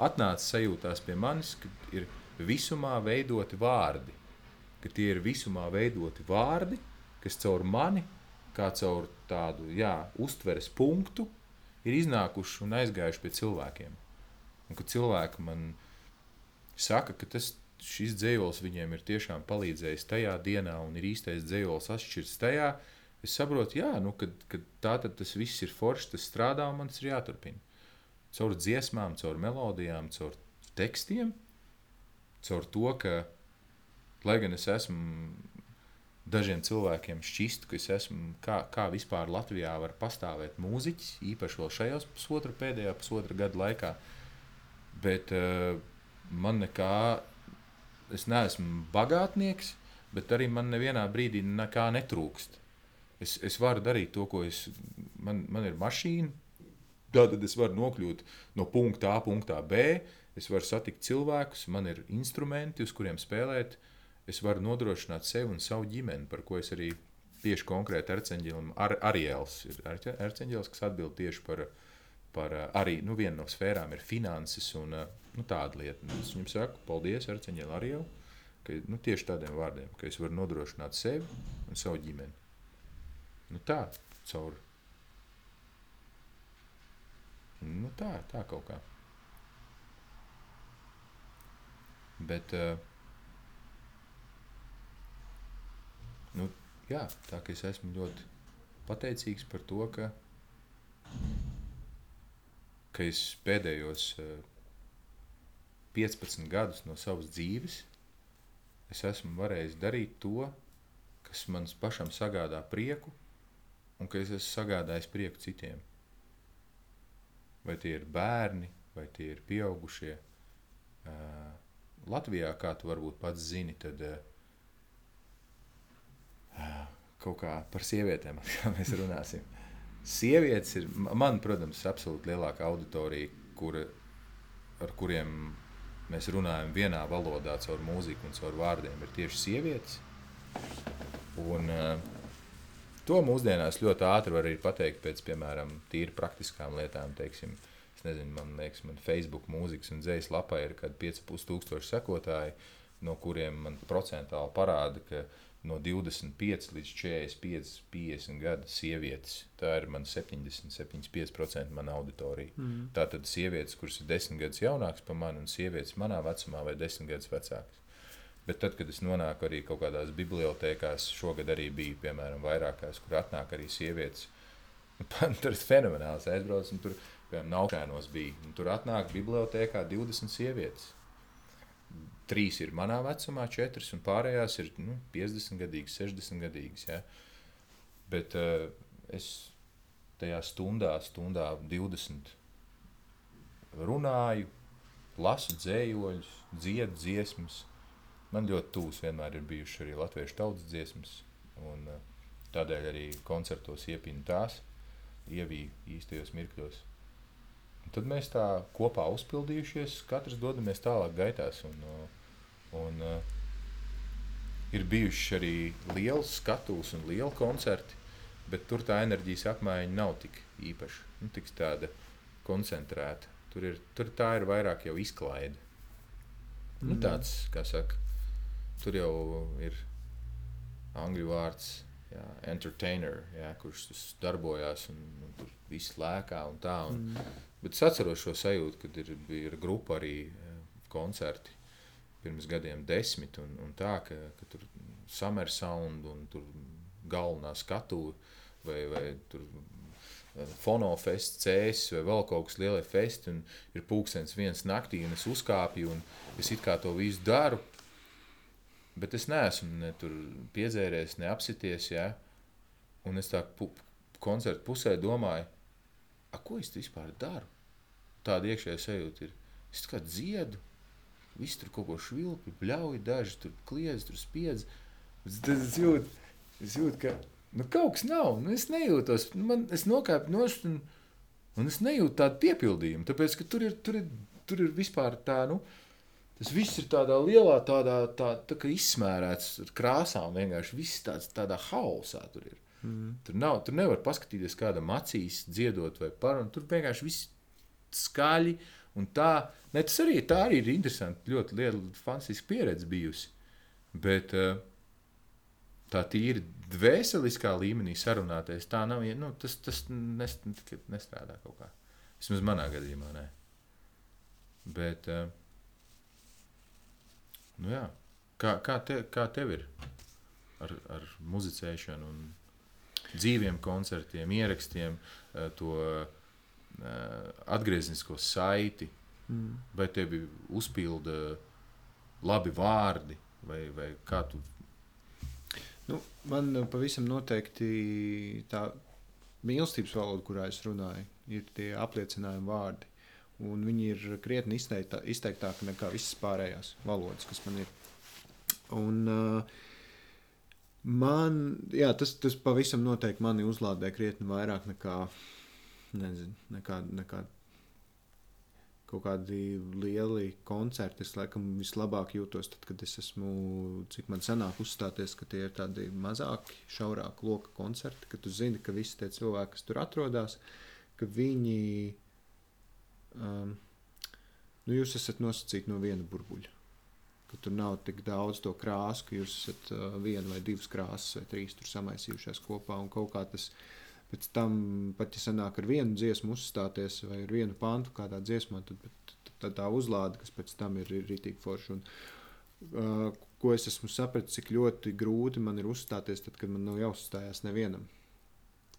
atnāca sajūtās pie manis, ka ir visumā veidoti vārdi. Ka tie ir visumā veidoti vārdi, kas caur mani, kā caur tādu jā, uztveres punktu, ir iznākuši un aizgājuši pie cilvēkiem. Un kad cilvēki man saka, ka tas šis dzīslis viņiem ir tiešām palīdzējis tajā dienā, un ir īstais dzīslis atšķirts tajā, es saprotu, jā, nu, kad, kad tā tas viss ir forši, tas strādā un man tas ir jāturpina. Caur dziesmām, caur melodijām, caur tekstiem, caur to, ka, lai gan es esmu dažiem cilvēkiem šķistu, ka es esmu, kā, kā vispār Latvijā var pastāvēt mūziķis, īpaši vēl šajos pusotra pēdējā pusotra gada laikā, bet uh, man nekā es neesmu bagātnieks, bet arī man nevienā brīdī nekā netrūkst. Es, es varu darīt to, ko es. Man, man ir mašīna, tad es varu nokļūt no punkta A, punktā B. Es varu satikt cilvēkus, man ir instrumenti, uz kuriem spēlēt. Es varu nodrošināt sevi un savu ģimeni, par ko es arī tieši konkrēti Arcēnģelim, Ar, Ariels ir Arcēnģelis, kas atbild tieši par, par arī nu, vienu no sfērām ir finanses un Nu, tāda lieta. Es viņam saku, paldies, arī jau. Ka, nu, tieši tādiem vārdiem, ka es varu nodrošināt sevi un savu ģimeni. Nu, tā, caur. Nu, tā, tā kaut kā. Bet, uh, nu, jā, tā kā es esmu ļoti pateicīgs par to, ka, ka es pēdējos uh, 15 gadus no savas dzīves es esmu varējis darīt to, kas man pašam sagādā prieku, un ka es esmu sagādājis prieku citiem. Vai tie ir bērni, vai tie ir pieaugušie. Uh, Latvijā, kā tu varbūt pats zini, tad uh, kaut kā par sievietēm mēs runāsim. Sievietes ir, man, protams, absolūti lielākā auditorija, kura, ar kuriem mēs runājam vienā valodā, caur mūziku un caur vārdiem, ir tieši sievietes. Un, uh, to mūsdienās ļoti ātri var arī pateikt pēc, piemēram, tīri praktiskām lietām. Teiksim, nezinu, man liekas, man Facebook mūzikas un dzējas lapā ir kaut kādi 5,5 tūkstoši sekotāji, no kuriem man procentāli parāda, ka no 25 līdz 45, 50 gadu sievietes. Tā ir mana 70, 75% mana auditorija. Mm. Tā tad sievietes, kuras ir 10 gadus jaunākas par mani, un sievietes manā vecumā vai 10 gadus vecākas. Bet tad, kad es nonāku arī kaut kādās bibliotekās, šogad arī bija, piemēram, vairākās, kur atnāk arī sievietes. tur ir fenomenāls aizbraucis, un tur, piemēram, Naukšēnos bija. Tur atnāk bibliotekā 20 sievietes trīs ir manā vecumā, četras, un pārējās ir nu, 50 gadīgas, 60 gadīgas. Ja? Bet uh, es tajā stundā, stundā 20 runāju, lasu dzējoļus, dziedu dziesmas. Man ļoti tūs vienmēr ir bijušas arī latviešu tautas dziesmas, un uh, tādēļ arī koncertos iepinu tās, ievīju īstajos mirkļos. Un tad mēs tā kopā uzpildījušies, katrs dodamies tālāk gaitās. Un, un, uh, ir bijuši arī liels skatuves un lieli koncerti, bet tur tā enerģijas apmaiņa nav tik īpaša, nu, tik tāda koncentrēta. Tur, ir, tur tā ir vairāk jau izklaide. Nu, mm. Nu, tāds, kā saka, tur jau ir angļu vārds, jā, entertainer, jā, kurš darbojās un, un tur viss lēkā un tā. Un, mm. Bet es atceros šo sajūtu, kad ir, bija grupa arī eh, koncerti pirms gadiem, desmit, un, un tā, ka, ka tur summer sound un tur galvenā skatuve vai, vai tur eh, fonofests, cēsis vai vēl kaut kas lielais festi, un ir pūkstens viens naktī, un es uzkāpju, un es it kā to visu daru, Bet es neesmu ne tur piedzēries, ne apsities. Ja? Un es tā pu koncerta pusē domāju, ko es vispār daru? Tāda iekšējā sajūta ir. Es kā dziedu, viss tur kaut ko švilpi, bļauj, daži tur kliedz, tur spiedz. Tad es jūtu, es jūtu ka nu, kaut kas nav. Nu, es nejūtos, nu, man, es nokāpu nost un, un es nejūtu tādu piepildījumu. Tāpēc, ka tur ir, tur ir, tur ir vispār tā, nu, Tas viss ir tādā lielā, tādā tā, tā kā izsmērēts ar krāsām. Vienkārši viss tāds tādā hausā tur ir. Mm. Tur, nav, tur nevar paskatīties kādam acīs, dziedot vai parunāt. Tur vienkārši viss skaļi un tā. Ne, tas arī, tā arī ir interesanti. Ļoti liela, fantastiska pieredze bijusi. Bet uh, tā tīri dvēseliskā līmenī sarunāties, tā nav. Nu, tas tas nest, nestrādā kaut kā. Vismaz manā gadījumā. Ne. Bet, uh, Nu, jā. kā, kā, te, kā tev ir ar, ar muzicēšanu, dzīviem koncertiem, ierakstiem, eh, to atgrieznisko saiti? Mm. Vai tevi uzpilda labi vārdi, vai, vai kā tu? Nu, man pavisam noteikti tā mīlestības valoda, kurā es runāju, ir tie apliecinājumi vārdi un viņi ir krietni izteiktā, izteiktāki nekā visas pārējās valodas, kas man ir. Un, uh, man, jā, tas, tas pavisam noteikti mani uzlādē krietni vairāk nekā, nezinu, nekā, nekā kaut kādi lieli koncerti. Es laikam vislabāk jūtos, tad, kad es esmu, cik man sanāk uzstāties, ka tie ir tādi mazāki, šaurāki loka koncerti, ka tu zini, ka visi tie cilvēki, kas tur atrodas, ka viņi um, nu, jūs esat nosacīti no viena burbuļa. Ka tur nav tik daudz to krāsu, ka jūs esat uh, viena vai divas krāsas vai trīs tur samaisījušās kopā. Un kaut kā tas pēc tam, pat ja sanāk ar vienu dziesmu uzstāties vai ar vienu pantu kādā dziesmā, tad, tad tā uzlāde, kas pēc tam ir, ir rītīgi forša. Un, uh, ko es esmu sapratis, cik ļoti grūti man ir uzstāties, tad, kad man nav jāuzstājās nevienam.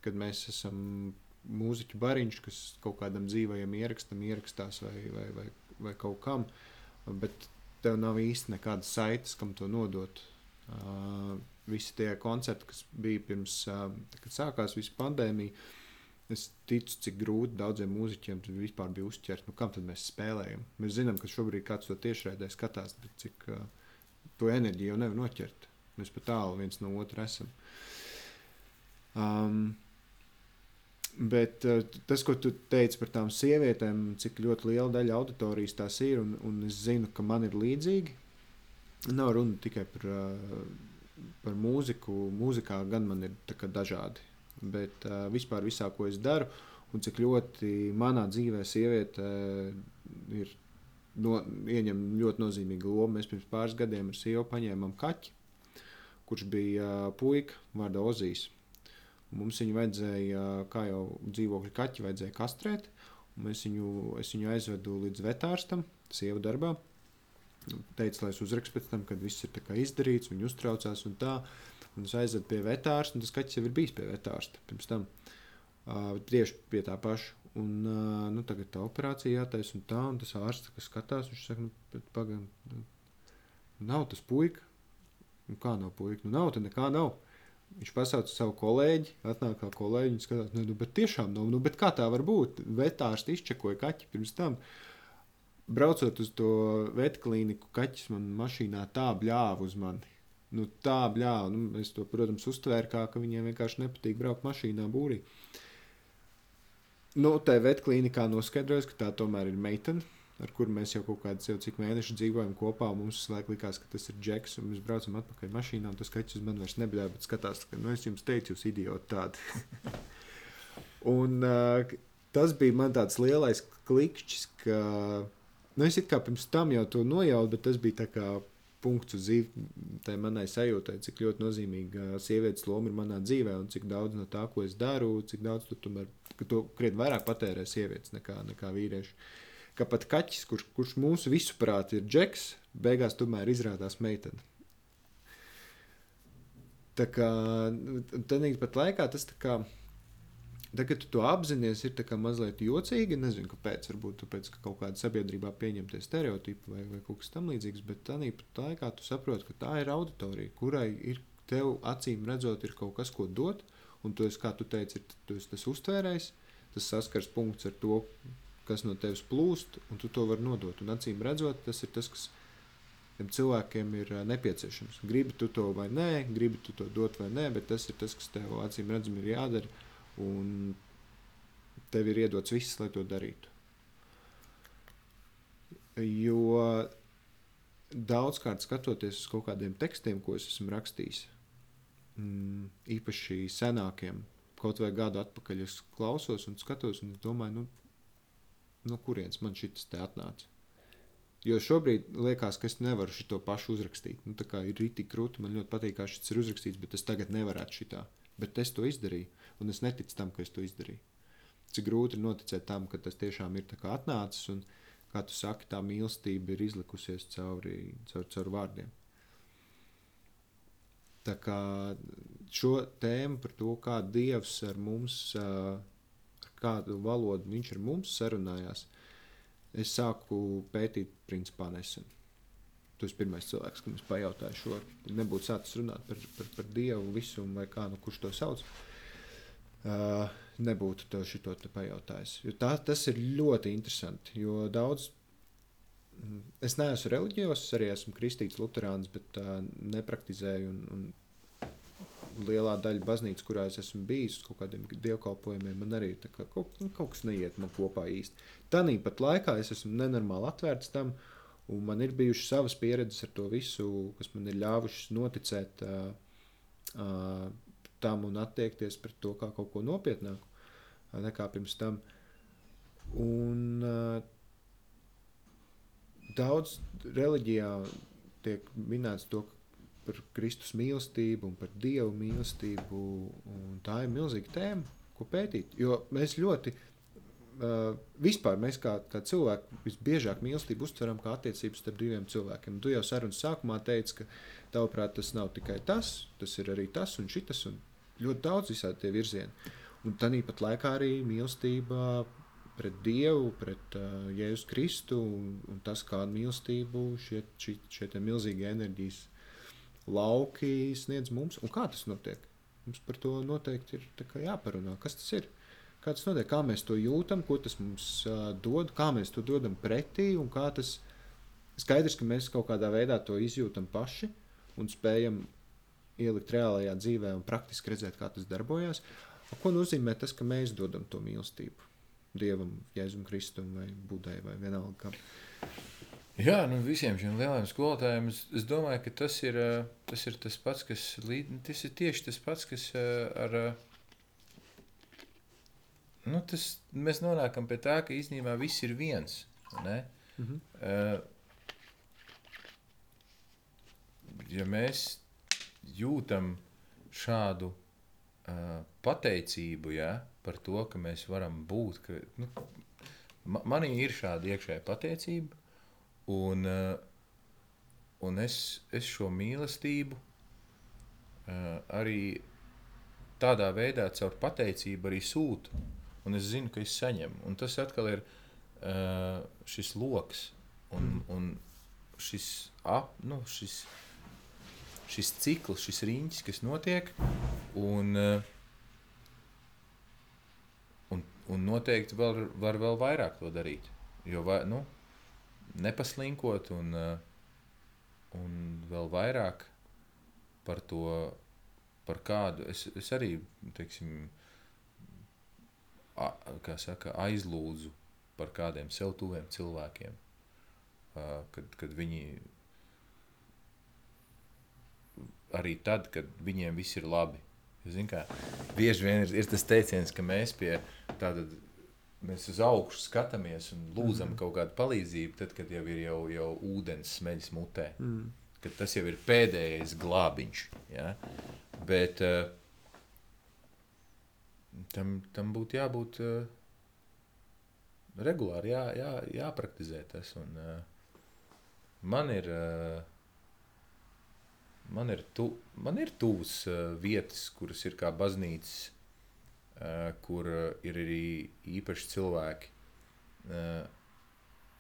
Kad mēs esam mūziķu bariņš, kas kaut kādam dzīvajam ierakstam ierakstās vai, vai, vai, vai kaut kam, bet tev nav īsti nekādas saites, kam to nodot. Uh, visi tie koncerti, kas bija pirms, uh, kad sākās visa pandēmija, es ticu, cik grūti daudziem mūziķiem vispār bija uzķert, nu, kam tad mēs spēlējam. Mēs zinām, ka šobrīd kāds to tiešraidē skatās, bet cik uh, to enerģiju jau nevar noķert. Mēs pat tālu viens no otra esam. Um, Bet uh, tas, ko tu teici par tām sievietēm, cik ļoti liela daļa auditorijas tās ir, un, un es zinu, ka man ir līdzīgi. Nav runa tikai par, uh, par mūziku. Mūzikā gan man ir dažādi. Bet uh, vispār visā, ko es daru, un cik ļoti manā dzīvē sieviete uh, ir no, ieņem ļoti nozīmīgu lomu. Mēs pirms pāris gadiem ar sievu paņēmām kaķi, kurš bija uh, puika vārdā Ozīs. Mums viņu vajadzēja, kā jau dzīvokļa kaķi, vajadzēja kastrēt. Viņu, es viņu aizvedu līdz vetārstam, sieva darbā. Teicu, lai es uzrakstu pēc tam, kad viss ir izdarīts, viņa uztraucās un tā. Un es aizvedu pie vetārsta, un tas kaķis jau ir bijis pie vetārsta pirms tam. Uh, tieši pie tā paša. Un, uh, nu, tagad tā operācija jātaisa un tā, un tas ārsts, kas skatās, viņš saka, nu, pagaidi, nu, nav tas puika. Nu, kā nav puika? Nu, nav, tad nekā nav. Viņš pasauca savu kolēģi, atnāk kā kolēģi un skatās, nu, nu, bet tiešām nav, nu, bet kā tā var būt? Vetārsts izčekoja kaķi pirms tam. Braucot uz to vetklīniku, kaķis man mašīnā tā bļāva uz mani. Nu, tā bļāva, nu, es to, protams, uztvēru kā, ka viņiem vienkārši nepatīk braukt mašīnā būrī. Nu, tā vetklīnikā noskaidrojas, ka tā tomēr ir meitene ar kuru mēs jau kaut kādus jau cik mēnešus dzīvojam kopā. Mums laikam likās, ka tas ir džeks, un mēs braucam atpakaļ mašīnā, tas kaķis uz mani vairs nebļāva, bet skatās, ka, nu, es jums teicu, jūs idioti tādi. un uh, tas bija man tāds lielais klikšķis, ka, nu, es kā pirms tam jau to nojautu, bet tas bija tā kā punkts uz zīmē manai sajūtai, cik ļoti nozīmīga sievietes loma ir manā dzīvē, un cik daudz no tā, ko es daru, cik daudz tu tomēr, ka to krietni vairāk patērē sievietes nekā, nekā vīrieši. Ka pat kaķis, kurš, kurš mūsu visuprāt ir džeks, beigās tomēr izrādās meitene. Tā kā tādā pat laikā tas kā Tagad tu to apzinājies, ir tā mazliet jocīgi. Nezinu, kāpēc. Varbūt tāpēc, ka kaut kāda sabiedrībā pieņemtie stereotipi vai, vai kaut kas tamlīdzīgs. Bet tādā laikā tu saproti, ka tā ir auditorija, kurai ir tev acīm redzot, ir kaut kas, ko dot. Un tu esi, kā tu teici, ir, tu esi tas uztvērējs, tas saskars punkts ar to, kas no tevis plūst, un tu to vari nodot. Un acīm redzot, tas ir tas, kas tiem cilvēkiem ir nepieciešams. Gribi tu to vai nē, gribi tu to dot vai nē, bet tas ir tas, kas tev acīm redzami ir jādara un tev ir iedots viss, lai to darītu. Jo daudzkārt skatoties uz kaut kādiem tekstiem, ko es esmu rakstījis, mm, īpaši senākiem, kaut vai gadu atpakaļ, es klausos un skatos un domāju, nu, no kurienes man šis te atnāca. Jo šobrīd liekas, ka es nevaru šo pašu uzrakstīt. Nu, tā kā ir rītīgi krūti, man ļoti patīk, kā šis ir uzrakstīts, bet es tagad nevarētu šitā. Bet es to izdarīju un es neticu tam, ka es to izdarīju. Cik grūti ir noticēt tam, ka tas tiešām ir atnācis un, kā tu saki, tā mīlestība ir izlikusies cauri, caur, caur vārdiem. Tā kā šo tēmu par to, kā Dievs ar mums, ar kādu valodu viņš ar mums sarunājās, es sāku pētīt principā nesen. Tu esi pirmais cilvēks, kam es pajautāju šo. Nebūtu sācis runāt par, par, par Dievu visumu vai kā, nu, kurš to sauc. Uh, uh, nebūtu tev šito te pajautājis. Jo tā, tas ir ļoti interesanti, jo daudz. Mm, es neesmu reliģijos, arī esmu kristīts, luterāns, bet uh, nepraktizēju. Un, un lielā daļa baznīcas, kurā es esmu bijis, kaut kādiem dievkalpojumiem, man arī kā, kaut, nu, kaut kas neiet man kopā īsti. Tāpat laikā es esmu nenormāli atvērts tam, un man ir bijušas savas pieredzes ar to visu, kas man ir ļāvušas noticēt uh, uh, tam un attiekties pret to kā kaut ko nopietnāku nekā pirms tam. Un uh, daudz reliģijā tiek minēts to par Kristus mīlestību un par Dievu mīlestību. Tā ir milzīga tēma, ko pētīt. Jo mēs ļoti, uh, vispār mēs kā, kā cilvēki, visbiežāk mīlestību uztveram kā attiecības starp diviem cilvēkiem. Tu jau sarunas sākumā teici, ka tavuprāt tas nav tikai tas, tas ir arī tas un šitas. Un ļoti daudz visādi tie virzieni. Un tā pat laikā arī mīlestība pret Dievu, pret uh, Jēzus Kristu un, un tas, kādu mīlestību šie, šie, šie milzīgie enerģijas lauki sniedz mums. Un kā tas notiek? Mums par to noteikti ir jāparunā. Kas tas ir? Kā tas notiek? Kā mēs to jūtam, ko tas mums uh, dod, kā mēs to dodam pretī un kā tas skaidrs, ka mēs kaut kādā veidā to izjūtam paši un spējam ielikt reālajā dzīvē un praktiski redzēt, kā tas darbojas. Ko nozīmē tas, ka mēs dodam to mīlestību Dievam, Jēzum Kristum vai Budai vai vienalga kam? Jā, nu visiem šiem lielajiem skolotājiem es, es domāju, ka tas ir, tas ir tas pats, kas līd, tas ir tieši tas pats, kas ar. Nu, tas, mēs nonākam pie tā, ka īstenībā viss ir viens. Ne? Mm -hmm. uh, ja mēs jūtam šādu uh, pateicību ja, par to, ka mēs varam būt. Ka, nu, ma, manī ir šāda iekšējā pateicība, un, uh, un es, es šo mīlestību uh, arī tādā veidā, caur pateicību, arī sūtu. Un es zinu, ka es saņemu. Un tas atkal ir uh, šis lokus un, un šis, ap, nu, šis šis cikls, šis riņķis, kas notiek. Un, eh, un, un noteikti var, var vēl vairāk to darīt. Jo vai, nu, nepaslinkot un, eh, un vēl vairāk par to, par kādu es, es arī teiksim, a, saka, aizlūdzu par kādiem sev tuviem cilvēkiem. Kad, kad viņi arī tad, kad viņiem viss ir labi. Zin, kā, bieži vien ir, ir tas teiciens, ka mēs pie tāda. Mēs uz augšu skatāmies un lūdzam mm. kaut kādu palīdzību, tad, kad jau ir jau, jau ūdens smeļas mutē. Mm. Tas jau ir pēdējais glābiņš. Ja? Bet uh, tam, tam būtu jābūt uh, regulāri, jā, jā, jāpraktizē tas. Un, uh, man ir. Uh, man ir, tu, man ir tuvas uh, vietas, kuras ir kā baznīcas uh, kur uh, ir arī īpaši cilvēki.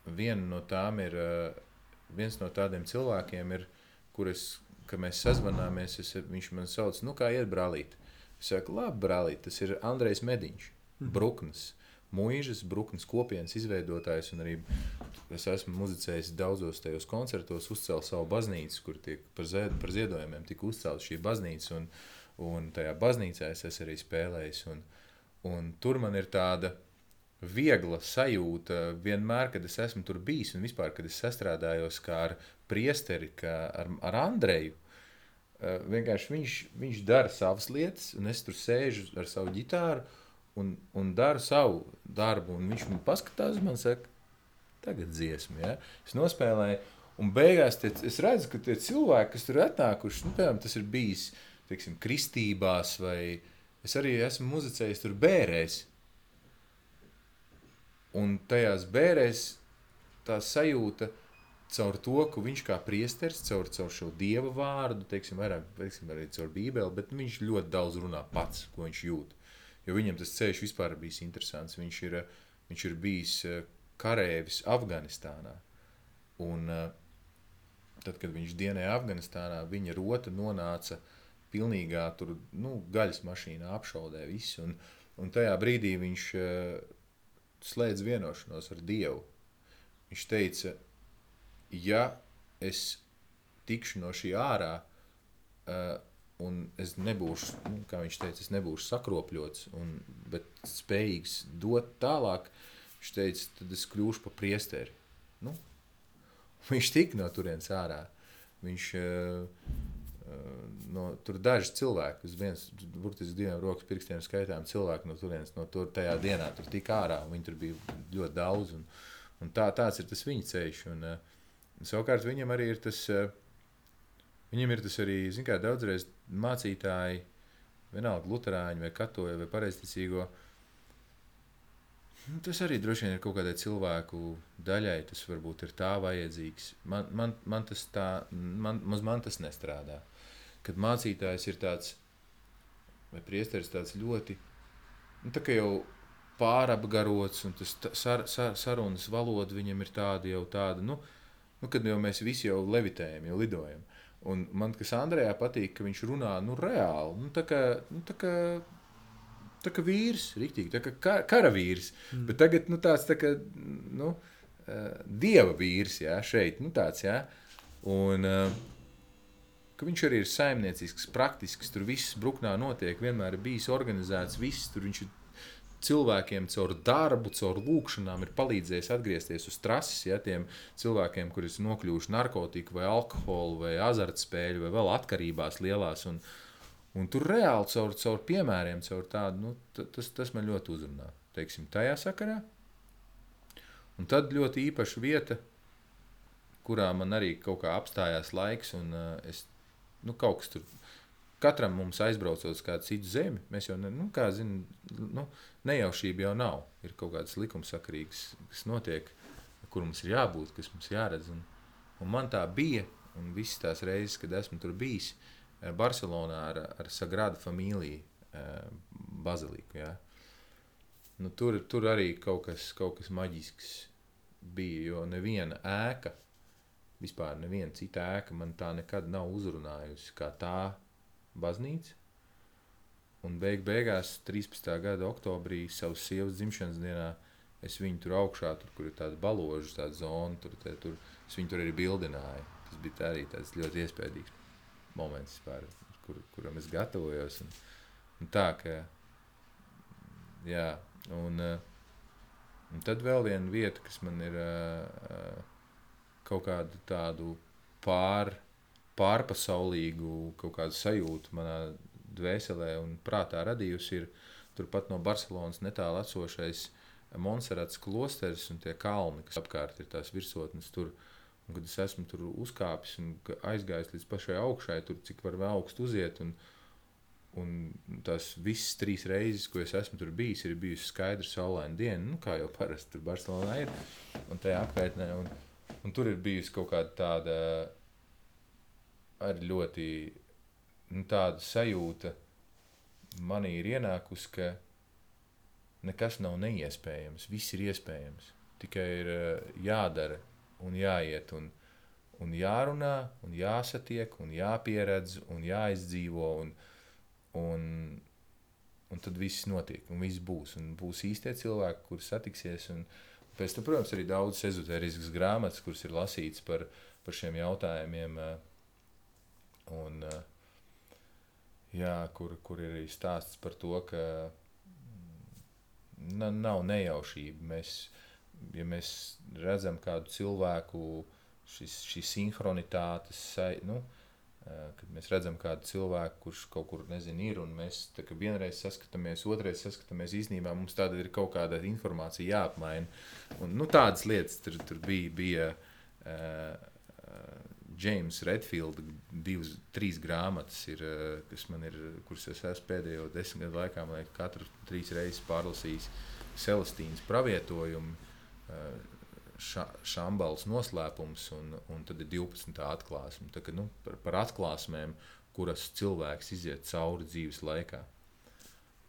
Viena no tām ir, viens no tādiem cilvēkiem ir, kurus, kad mēs sazvanāmies, es, viņš man sauc, nu kā iet brālīt. Es saku, labi, brālīt, tas ir Andrejs Mediņš, mm. Bruknis. Mūžas, Bruknes kopienas izveidotājs, arī es esmu muzicējis daudzos tajos koncertos, uzcēlis savu baznīcu, kur tiek par, zied, par ziedojumiem tika uzcelta šī baznīca, un, un tajā baznīcā es esmu arī spēlējis. Un, un tur man ir tāda viegla sajūta vienmēr, kad es esmu tur bijis, un vispār, kad es sastrādājos ar priesteri, ar, ar Andreju. Uh, vienkārši viņš, viņš dara savas lietas, un es tur sēžu ar savu ģitāru un, un daru savu darbu. Un viņš man paskatās, man saka, tagad dziesmu. Ja? Es nospēlēju, un beigās tie, es redzu, ka tie cilvēki, kas tur atnākuši, nu, piemēram, tas ir bijis teiksim, kristībās, vai es arī esmu muzicējis tur bērēs. Un tajās bērēs tā sajūta caur to, ka viņš kā priesteris, caur, caur šo dieva vārdu, teiksim, vairāk, teiksim, arī caur bībeli, bet viņš ļoti daudz runā pats, ko viņš jūt. Jo viņam tas ceļš vispār bijis interesants. Viņš ir, viņš ir bijis eh, karēvis Afganistānā. Un, eh, tad, kad viņš dienēja Afganistānā, viņa rota nonāca pilnīgā tur, nu, gaļas mašīnā, apšaudē visu. Un, un tajā brīdī viņš uh, slēdz vienošanos ar Dievu. Viņš teica, ja es tikšu no šī ārā, uh, un es nebūšu, nu, kā viņš teica, es nebūšu sakropļots, un, bet spējīgs dot tālāk. Viņš teica, tad es kļūšu par priesteri. Nu, viņš tika no turienes ārā. Viņš uh, no, tur daži cilvēki, uz vienas, burtiski diviem rokas pirkstiem skaitām cilvēki no turienes, no tur tajā dienā tur tika ārā, un viņi tur bija ļoti daudz, un, un tā, tāds ir tas viņa ceļš, un uh, savukārt viņam arī ir tas, viņam ir tas arī, zin kā, daudzreiz mācītāji, vienalga luterāņi vai katoļi vai pareizticīgo, nu, tas arī droši vien ir kaut kādai cilvēku daļai, tas varbūt ir tā vajadzīgs. Man, man, man tas tā, man, man tas nestrādā. Kad mācītājs ir tāds, vai priesteris tāds ļoti, nu, tā kā jau pārapgarots, un tas sar, sar, sarunas valoda viņam ir tāda jau tāda, nu, nu kad jau mēs visi jau levitējam, jau lidojam. Un man, kas Andrejā patīk, ka viņš runā nu, reāli. Nu, tā kā, nu, tā kā, tā kā vīrs, rīktīgi, tā kā kar, karavīrs. Mm. Bet tagad nu, tāds tā kā, nu, uh, dieva vīrs, jā, šeit, nu tāds, jā. Un, uh, ka viņš arī ir saimniecisks, praktisks, tur viss bruknā notiek, vienmēr ir bijis organizēts, viss tur viņš ir cilvēkiem caur darbu, caur lūkšanām ir palīdzējis atgriezties uz trases. Ja, tiem cilvēkiem, kuriem ir nokļuvuši narkotiku, vai alkoholu, vai azartspēļu, vai vēl atkarībās lielās. Un, un tur reāli caur, caur piemēriem, caur tādu, nu, tas, tas man ļoti uzrunā. Teiksim, tajā sakarā. Un tad ļoti īpaša vieta, kurā man arī kaut kā apstājās laiks, un uh, es nu, kaut kas tur katram mums aizbraucot uz kādu citu zemi, mēs jau, ne, nu, kā zinām, nu, nejaušība jau nav. Ir kaut kādas likumsakarīgas, kas notiek, kur mums ir jābūt, kas mums jāredz. Un, un man tā bija, un visas tās reizes, kad esmu tur bijis, eh, Barcelonā ar, ar Sagrada Familiju eh, baziliku. Ja. Nu, tur, tur arī kaut kas, kaut kas maģisks bija, jo neviena ēka, vispār neviena cita ēka man tā nekad nav uzrunājusi kā tā baznīca Un beig beigās, 13. gada oktobrī, savas sievas dzimšanas dienā, es viņu tur augšā, tur, kur ir tāda baloža, tāda zona, tur, te, tur, es viņu tur arī bildināju. Tas bija arī tāds ļoti iespaidīgs moments, pār, kur, kuram es gatavojos. Un, un tā, ka, jā, un, un tad vēl viena vieta, kas man ir kaut kādu tādu pār, pārpasaulīgu kaut kādu sajūtu manā dvēselē un prātā radījusi, ir turpat no Barcelonas netālu esošais Monserrats klosteris un tie kalni, kas apkārt ir tās virsotnes tur. Un, kad es esmu tur uzkāpis un aizgājis līdz pašai augšai, tur cik var vēl augstu uziet. Un, un tās visas trīs reizes, ko es esmu tur bijis, ir bijusi skaidra saulaina diena, nu, kā jau parasti tur Barcelonā ir. Un tajā apkaitnē. Un, un tur ir bijusi kaut kāda tāda arī ļoti nu, tāda sajūta manī ir ienākusi, ka nekas nav neiespējams. Viss ir iespējams. Tikai ir uh, jādara un jāiet un, un jārunā, un jāsatiek, un jāpieredz, un jāizdzīvo. Un, un, un tad viss notiek, un viss būs. Un būs īstie cilvēki, kuriem satiksies. Un, pēc tam, protams, arī daudz ezotēriskas grāmatas, kuras ir lasītas par, par šiem jautājumiem. Uh, un, uh, jā, kur, kur ir arī stāsts par to, ka mm, nav nejaušība. Mēs, ja mēs redzam kādu cilvēku, šis, šī sinhronitātes, nu, kad mēs redzam kādu cilvēku, kurš kaut kur nezin, ir, un mēs vienreiz saskatāmies, otrreiz saskatāmies, īstenībā mums tāda ir kaut kāda informācija jāapmaina. Un, nu, tādas lietas tur, tur bija. bija uh, James Redfield, divas, trīs grāmatas, ir, eh, kas man ir, kuras es esmu pēdējo desmit gadu laikā, man liekas, katru trīs reizes pārlasījis Celestīnas pravietojumu, eh, ša, Šambals noslēpums, un, un tad ir 12. atklāsme. Tā, ka, nu, par, par atklāsmēm, kuras cilvēks iziet cauri dzīves laikā.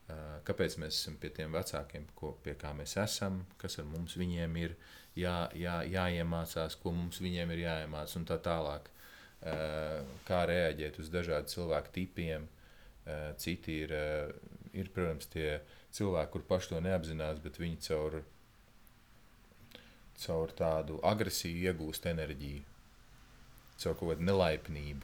Eh, kāpēc mēs esam pie tiem vecākiem, ko, pie kā mēs esam, kas ar mums viņiem ir, uh, jā, jā, jāiemācās, ko mums viņiem ir jāiemācās, un tā tālāk. Eh, kā reaģēt uz dažādiem cilvēku tipiem. Eh, citi ir, eh, ir, protams, tie cilvēki, kur paši to neapzinās, bet viņi caur, caur tādu agresiju iegūst enerģiju, caur kaut kādu nelaipnību.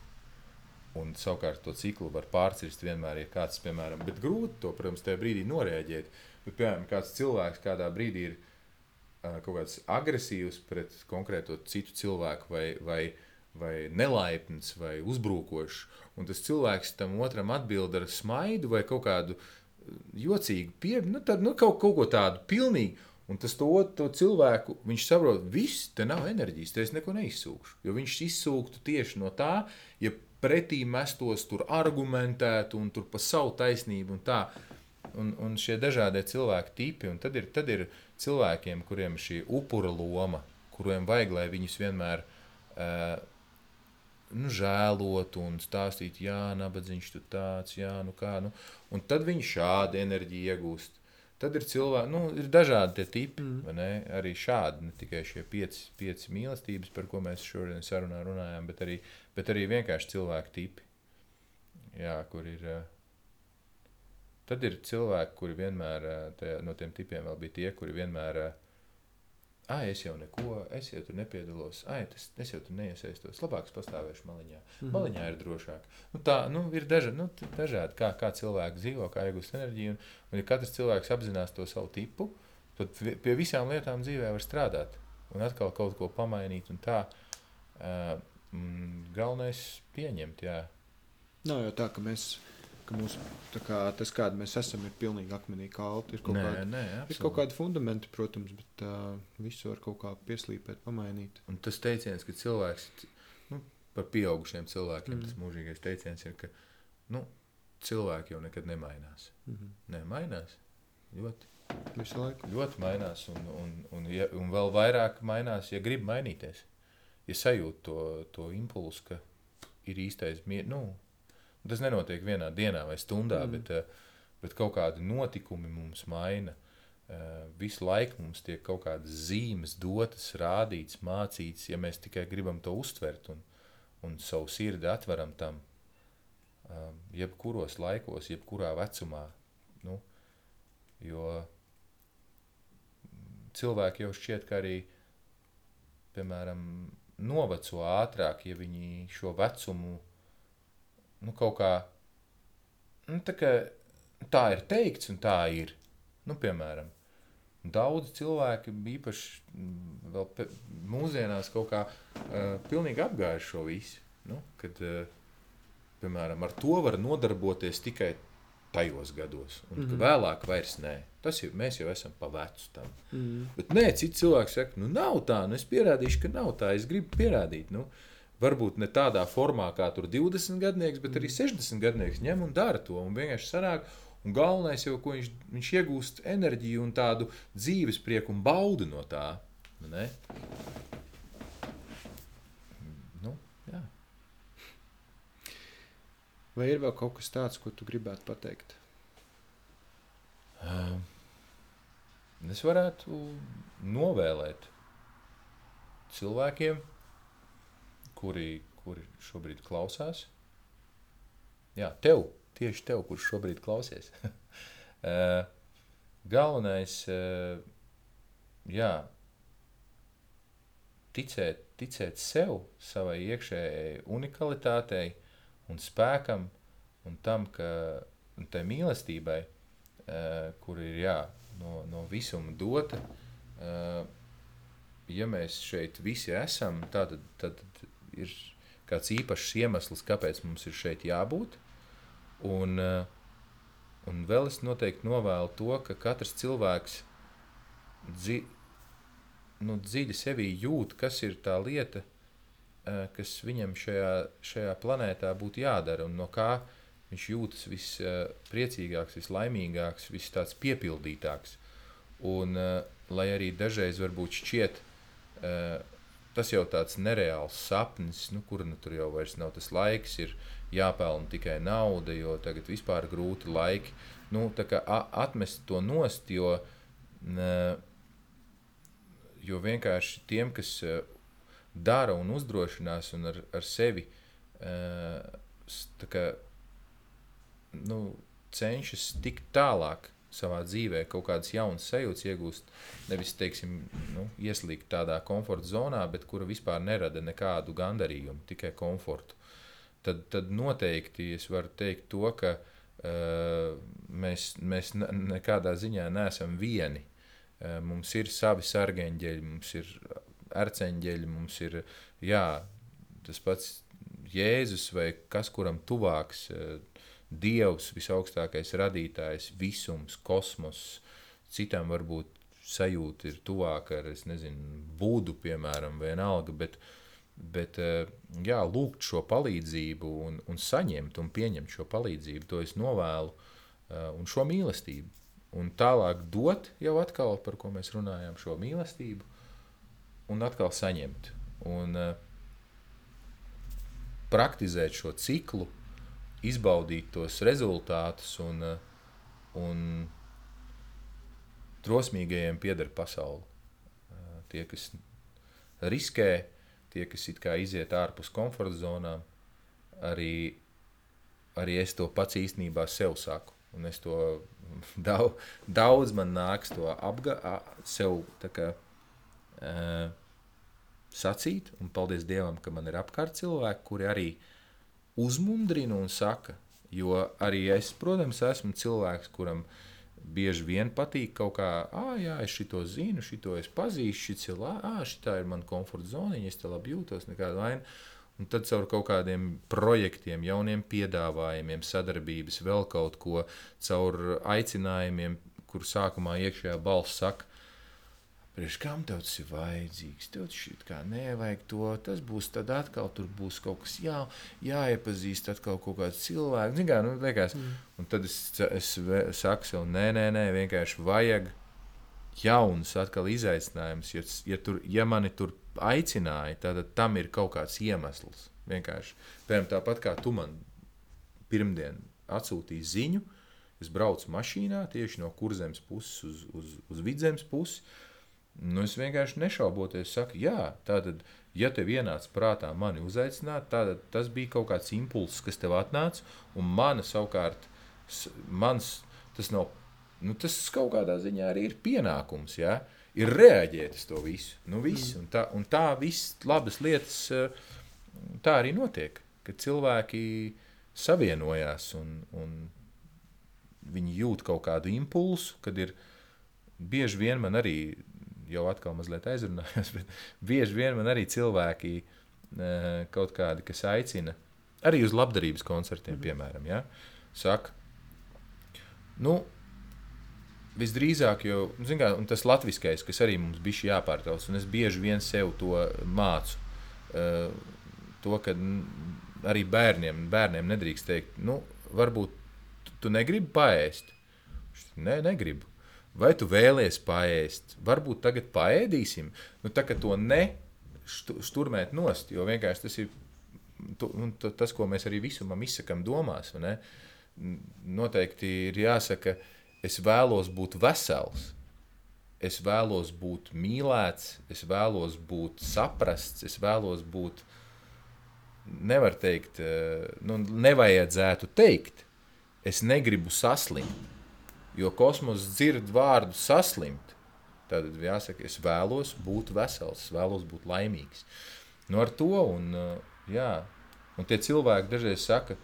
Un savukārt to ciklu var pārcirst vienmēr, ja kāds, piemēram, bet grūti to, protams, tajā brīdī norēģēt. Bet, piemēram, kāds cilvēks kādā brīdī ir kaut kāds agresīvs pret konkrēto citu cilvēku, vai, vai, vai nelaipns, vai uzbrukošs, un tas cilvēks tam otram atbild ar smaidu vai kaut kādu jocīgu pieeju, nu, tad, nu, kaut, kaut ko tādu pilnīgi. Un tas to, to cilvēku, viņš saprot, viss, te nav enerģijas, te es neko neizsūkšu. Jo viņš izsūktu tieši no tā, ja pretī mestos tur argumentētu un tur pa savu taisnību un tā. Un, un šie dažādie cilvēku tipi, un tad ir, tad ir cilvēkiem, kuriem ir šī upura loma, kuriem vajag, lai viņus vienmēr uh, nu, žēlotu un stāstītu, jā, nabadzīgs tu tāds, jā, nu kā. Nu. Un tad viņi šādu enerģiju iegūst. Tad ir cilvēki, nu, ir dažādi tie tipi, mm. ne? arī šādi, ne tikai šie pieci, pieci mīlestības, par ko mēs šodien sarunā runājām, bet arī, bet arī vienkārši cilvēku tipi, jā, kur ir. Uh, Tad ir cilvēki, kuri vienmēr tajā, no tiem tipiem vēl bija tie, kuri vienmēr, ah, es jau neko, es jau tur nepiedalos, ah, tas, es jau tur neiesaistos, labāk es pastāvēšu maliņā. Mm -hmm. Maliņā ir drošāk. Nu, tā nu, ir daža, nu, dažādi, kā, kā cilvēki dzīvo, kā iegūst enerģiju. Un, un, ja katrs cilvēks apzinās to savu tipu, tad pie visām lietām dzīvē var strādāt un atkal kaut ko pamainīt. Tā, uh, mm, galvenais ir pieņemt. Jā. Nav jau tā, ka mēs ka mūsu, kā, tas, kāda mēs esam, ir pilnīgi akmenī kalti. Ir kaut, nē, kādi, nē, absolut. ir kaut kādi fundamenti, protams, bet uh, visu var kaut kā pieslīpēt, pamainīt. Un tas teiciens, ka cilvēks, nu, par pieaugušiem cilvēkiem, mm. tas mūžīgais teiciens ir, ka nu, cilvēki jau nekad nemainās. Mm -hmm. Nē, mainās ļoti. Visu laiku. Ļoti mainās, un, un, un, ja, un vēl vairāk mainās, ja grib mainīties. Ja sajūt to, to impulsu, ka ir īstais mieru, nu, Tas nenotiek vienā dienā vai stundā, mm. bet, eh, bet kaut kādi notikumi mums maina. Eh, visu laiku mums tiek kaut kādas zīmes dotas, rādītas, mācītas, ja mēs tikai gribam to uztvert un, un savu sirdi atveram tam. Eh, jebkuros laikos, jebkurā vecumā. Nu, jo cilvēki jau šķiet, ka arī, piemēram, noveco ātrāk, ja viņi šo vecumu nu, kaut kā, nu, tā, kā tā ir teikts un tā ir. Nu, piemēram, daudz cilvēki īpaši mm, vēl pe, mūsdienās kaut kā uh, pilnīgi apgājuši šo visu. Nu, kad, uh, piemēram, ar to var nodarboties tikai tajos gados, un mm -hmm. vēlāk vairs nē. Tas jau mēs jau esam pa vecu tam. Mm -hmm. Bet nē, cits cilvēks saka, nu nav tā, nu es pierādīšu, ka nav tā, es gribu pierādīt. Nu, uh, varbūt ne tādā formā, kā tur 20 gadnieks, bet arī 60 gadnieks ņem un dara to. Un vienkārši sanāk, un galvenais jau, ko viņš, viņš iegūst enerģiju un tādu dzīves prieku un baudu no tā. Ne? Nu, jā. Vai ir vēl kaut kas tāds, ko tu gribētu pateikt? Es varētu novēlēt cilvēkiem, kuri, kuri šobrīd klausās. Jā, tev, tieši tev, kurš šobrīd klausies. Eh, galvenais, eh, jā, ticēt, ticēt sev, savai iekšējai unikalitātei un spēkam un tam, ka un tai mīlestībai, uh, kur ir jā, no, no visuma dota, ja mēs šeit visi esam, tad, tad, tad ir kāds īpašs iemesls, kāpēc mums ir šeit jābūt. Un, uh, un vēl es noteikti novēlu to, ka katrs cilvēks dzi, nu, dziļi sevī jūt, kas ir tā lieta, uh, kas viņam šajā, šajā planētā būtu jādara un no kā viņš jūtas vispriecīgāks, vislaimīgāks, vis tāds piepildītāks. Un, lai arī dažreiz varbūt šķiet, tas jau tāds nereāls sapnis, nu, kur nu tur jau vairs nav tas laiks, ir jāpelna tikai nauda, jo tagad vispār grūti laiki. Nu, kā atmest to nost, jo, jo vienkārši tiem, kas dara un uzdrošinās un ar, ar sevi kā, nu, cenšas tikt tālāk savā dzīvē, kaut kādas jaunas sajūtas iegūst. Nevis, teiksim, nu, ieslīgt tādā komforta zonā, bet kura vispār nerada nekādu gandarījumu, tikai komfortu. Tad, tad noteikti es varu teikt to, ka uh, mēs, mēs nekādā ziņā neesam vieni. Uh, mums ir savi sargeņģeļi, mums ir arceņģeļi, mums ir jā, tas pats Jēzus vai kas kuram tuvāks. Uh, Dievs, visaugstākais radītājs, visums, kosmos, citam varbūt sajūta ir tuvāka ar, es nezinu, būdu, piemēram, vienalga, bet, bet eh, jā, lūgt šo palīdzību un, un saņemt un pieņemt šo palīdzību, to es novēlu, eh, un šo mīlestību. Un tālāk dot jau atkal, par ko mēs runājām, šo mīlestību, un atkal saņemt. Un uh, praktizēt šo ciklu, izbaudīt tos rezultātus, un, eh, un drosmīgajiem pieder pasaule. Eh, tie, kas riskē, tie, kas iziet ārpus komforta zonām, arī, arī es to pats īstenībā sev saku. Un es to daudz, daudz man nāks to apgādāt, sev kā, uh, sacīt. Un paldies Dievam, ka man ir apkārt cilvēki, kuri arī uh, uzmundrina un saka, jo arī es, protams, esmu cilvēks, kuram bieži vien patīk kaut kā, ah, jā, es šo zinu, šo es pazīstu, šis ir, ah, šī ir mana komforta zona, es te labi jūtos, nekāda vaina. Un tad caur kaut kādiem projektiem, jauniem piedāvājumiem, sadarbības, vēl kaut ko, caur aicinājumiem, kur sākumā iekšējā balss saka, Priekš kam tev tas ir vajadzīgs? Tev šķiet, kā nevajag to. Tas būs tad atkal, tur būs kaut kas jā, jāiepazīst, atkal kaut kāds cilvēks. Zin kā, nu, liekas, mm. Un tad es, es saku sev, nē, nē, nē, vienkārši vajag jauns atkal izaicinājums. Ja, ja, tur, ja mani tur aicināja, tad tam ir kaut kāds iemesls. Vienkārši. Piemēram, tāpat kā tu man pirmdien atsūtīji ziņu, es braucu mašīnā tieši no kurzemes puses uz, uz, uz vidzemes pusi. Nu, es vienkārši nešauboties saku, jā, tātad, ja tev ienāca prātā mani uzaicināt, tad tas bija kaut kāds impulss, kas tev atnāca, un mana savukārt, mans, tas nav, nu, tas kaut kādā ziņā arī ir pienākums, jā, ir reaģēt uz to visu, nu, viss, mm. un tā, un tā viss labas lietas, eh, tā arī notiek, kad cilvēki savienojās un, un viņi jūt kaut kādu impulsu, kad ir bieži vien man arī jau atkal mazliet aizrunājos, bet bieži vien man arī cilvēki kaut kādi, kas aicina arī uz labdarības koncertiem, mm. piemēram, ja, saka, nu, visdrīzāk, jo nu, kā, tas latviskais, kas arī mums bija jāpārtrauc, un es bieži vien sev to mācu, to, ka arī bērniem, bērniem nedrīkst teikt, nu, varbūt tu negribi paēst. Nē, ne, negribu. Vai tu vēlies paēst? Varbūt tagad paēdīsim. Nu, tā kā to ne šturmēt nost, jo vienkārši tas ir tu, tas, ko mēs arī visumam izsakām domās. Noteikti ir jāsaka, es vēlos būt vesels. es vēlos būt mīlēts, es vēlos būt saprasts, es vēlos būt, nevar teikt, eh, nu, nevajadzētu teikt, es negribu saslimt, jo kosmos dzird vārdu saslimt. Tad jāsaka, es vēlos būt vesels, es vēlos būt laimīgs. Nu, ar to, un, eh, jā, un tie cilvēki dažreiz saka,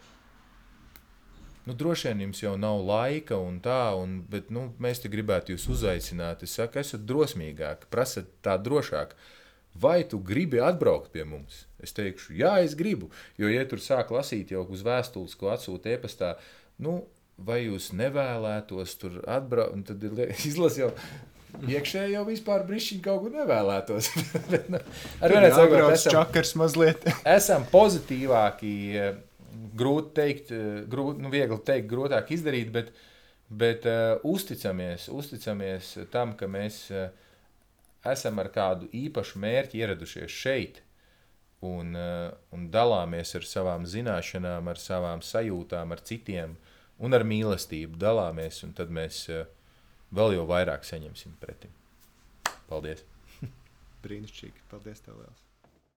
nu, droši vien jums jau nav laika, un tā, un, bet nu, mēs te gribētu jūs uzaicināt. Es saku, esat drosmīgāki, prasat tā drošāk. Vai tu gribi atbraukt pie mums? Es teikšu, jā, es gribu. Jo, ja tur sāk lasīt jau uz vēstules, ko atsūta e-pastā, nu, vai jūs nevēlētos tur atbraukt, tad ir izlasi jau. Iekšēji jau vispār brīšķiņi kaut kur nevēlētos. Ar vienu Jābrauc esam, čakars mazliet. esam pozitīvāki. eh, Grūti teikt, eh, grūti, nu, viegli teikt, grūtāk izdarīt, bet, bet uh, uzticamies, uzticamies tam, ka mēs uh, esam ar kādu īpašu mērķi ieradušies šeit un, uh, un dalāmies ar savām zināšanām, ar savām sajūtām, ar citiem un ar mīlestību dalāmies, un tad mēs uh, vēl jau vairāk saņemsim pretim. Paldies! Brīnišķīgi. Paldies, tev liels.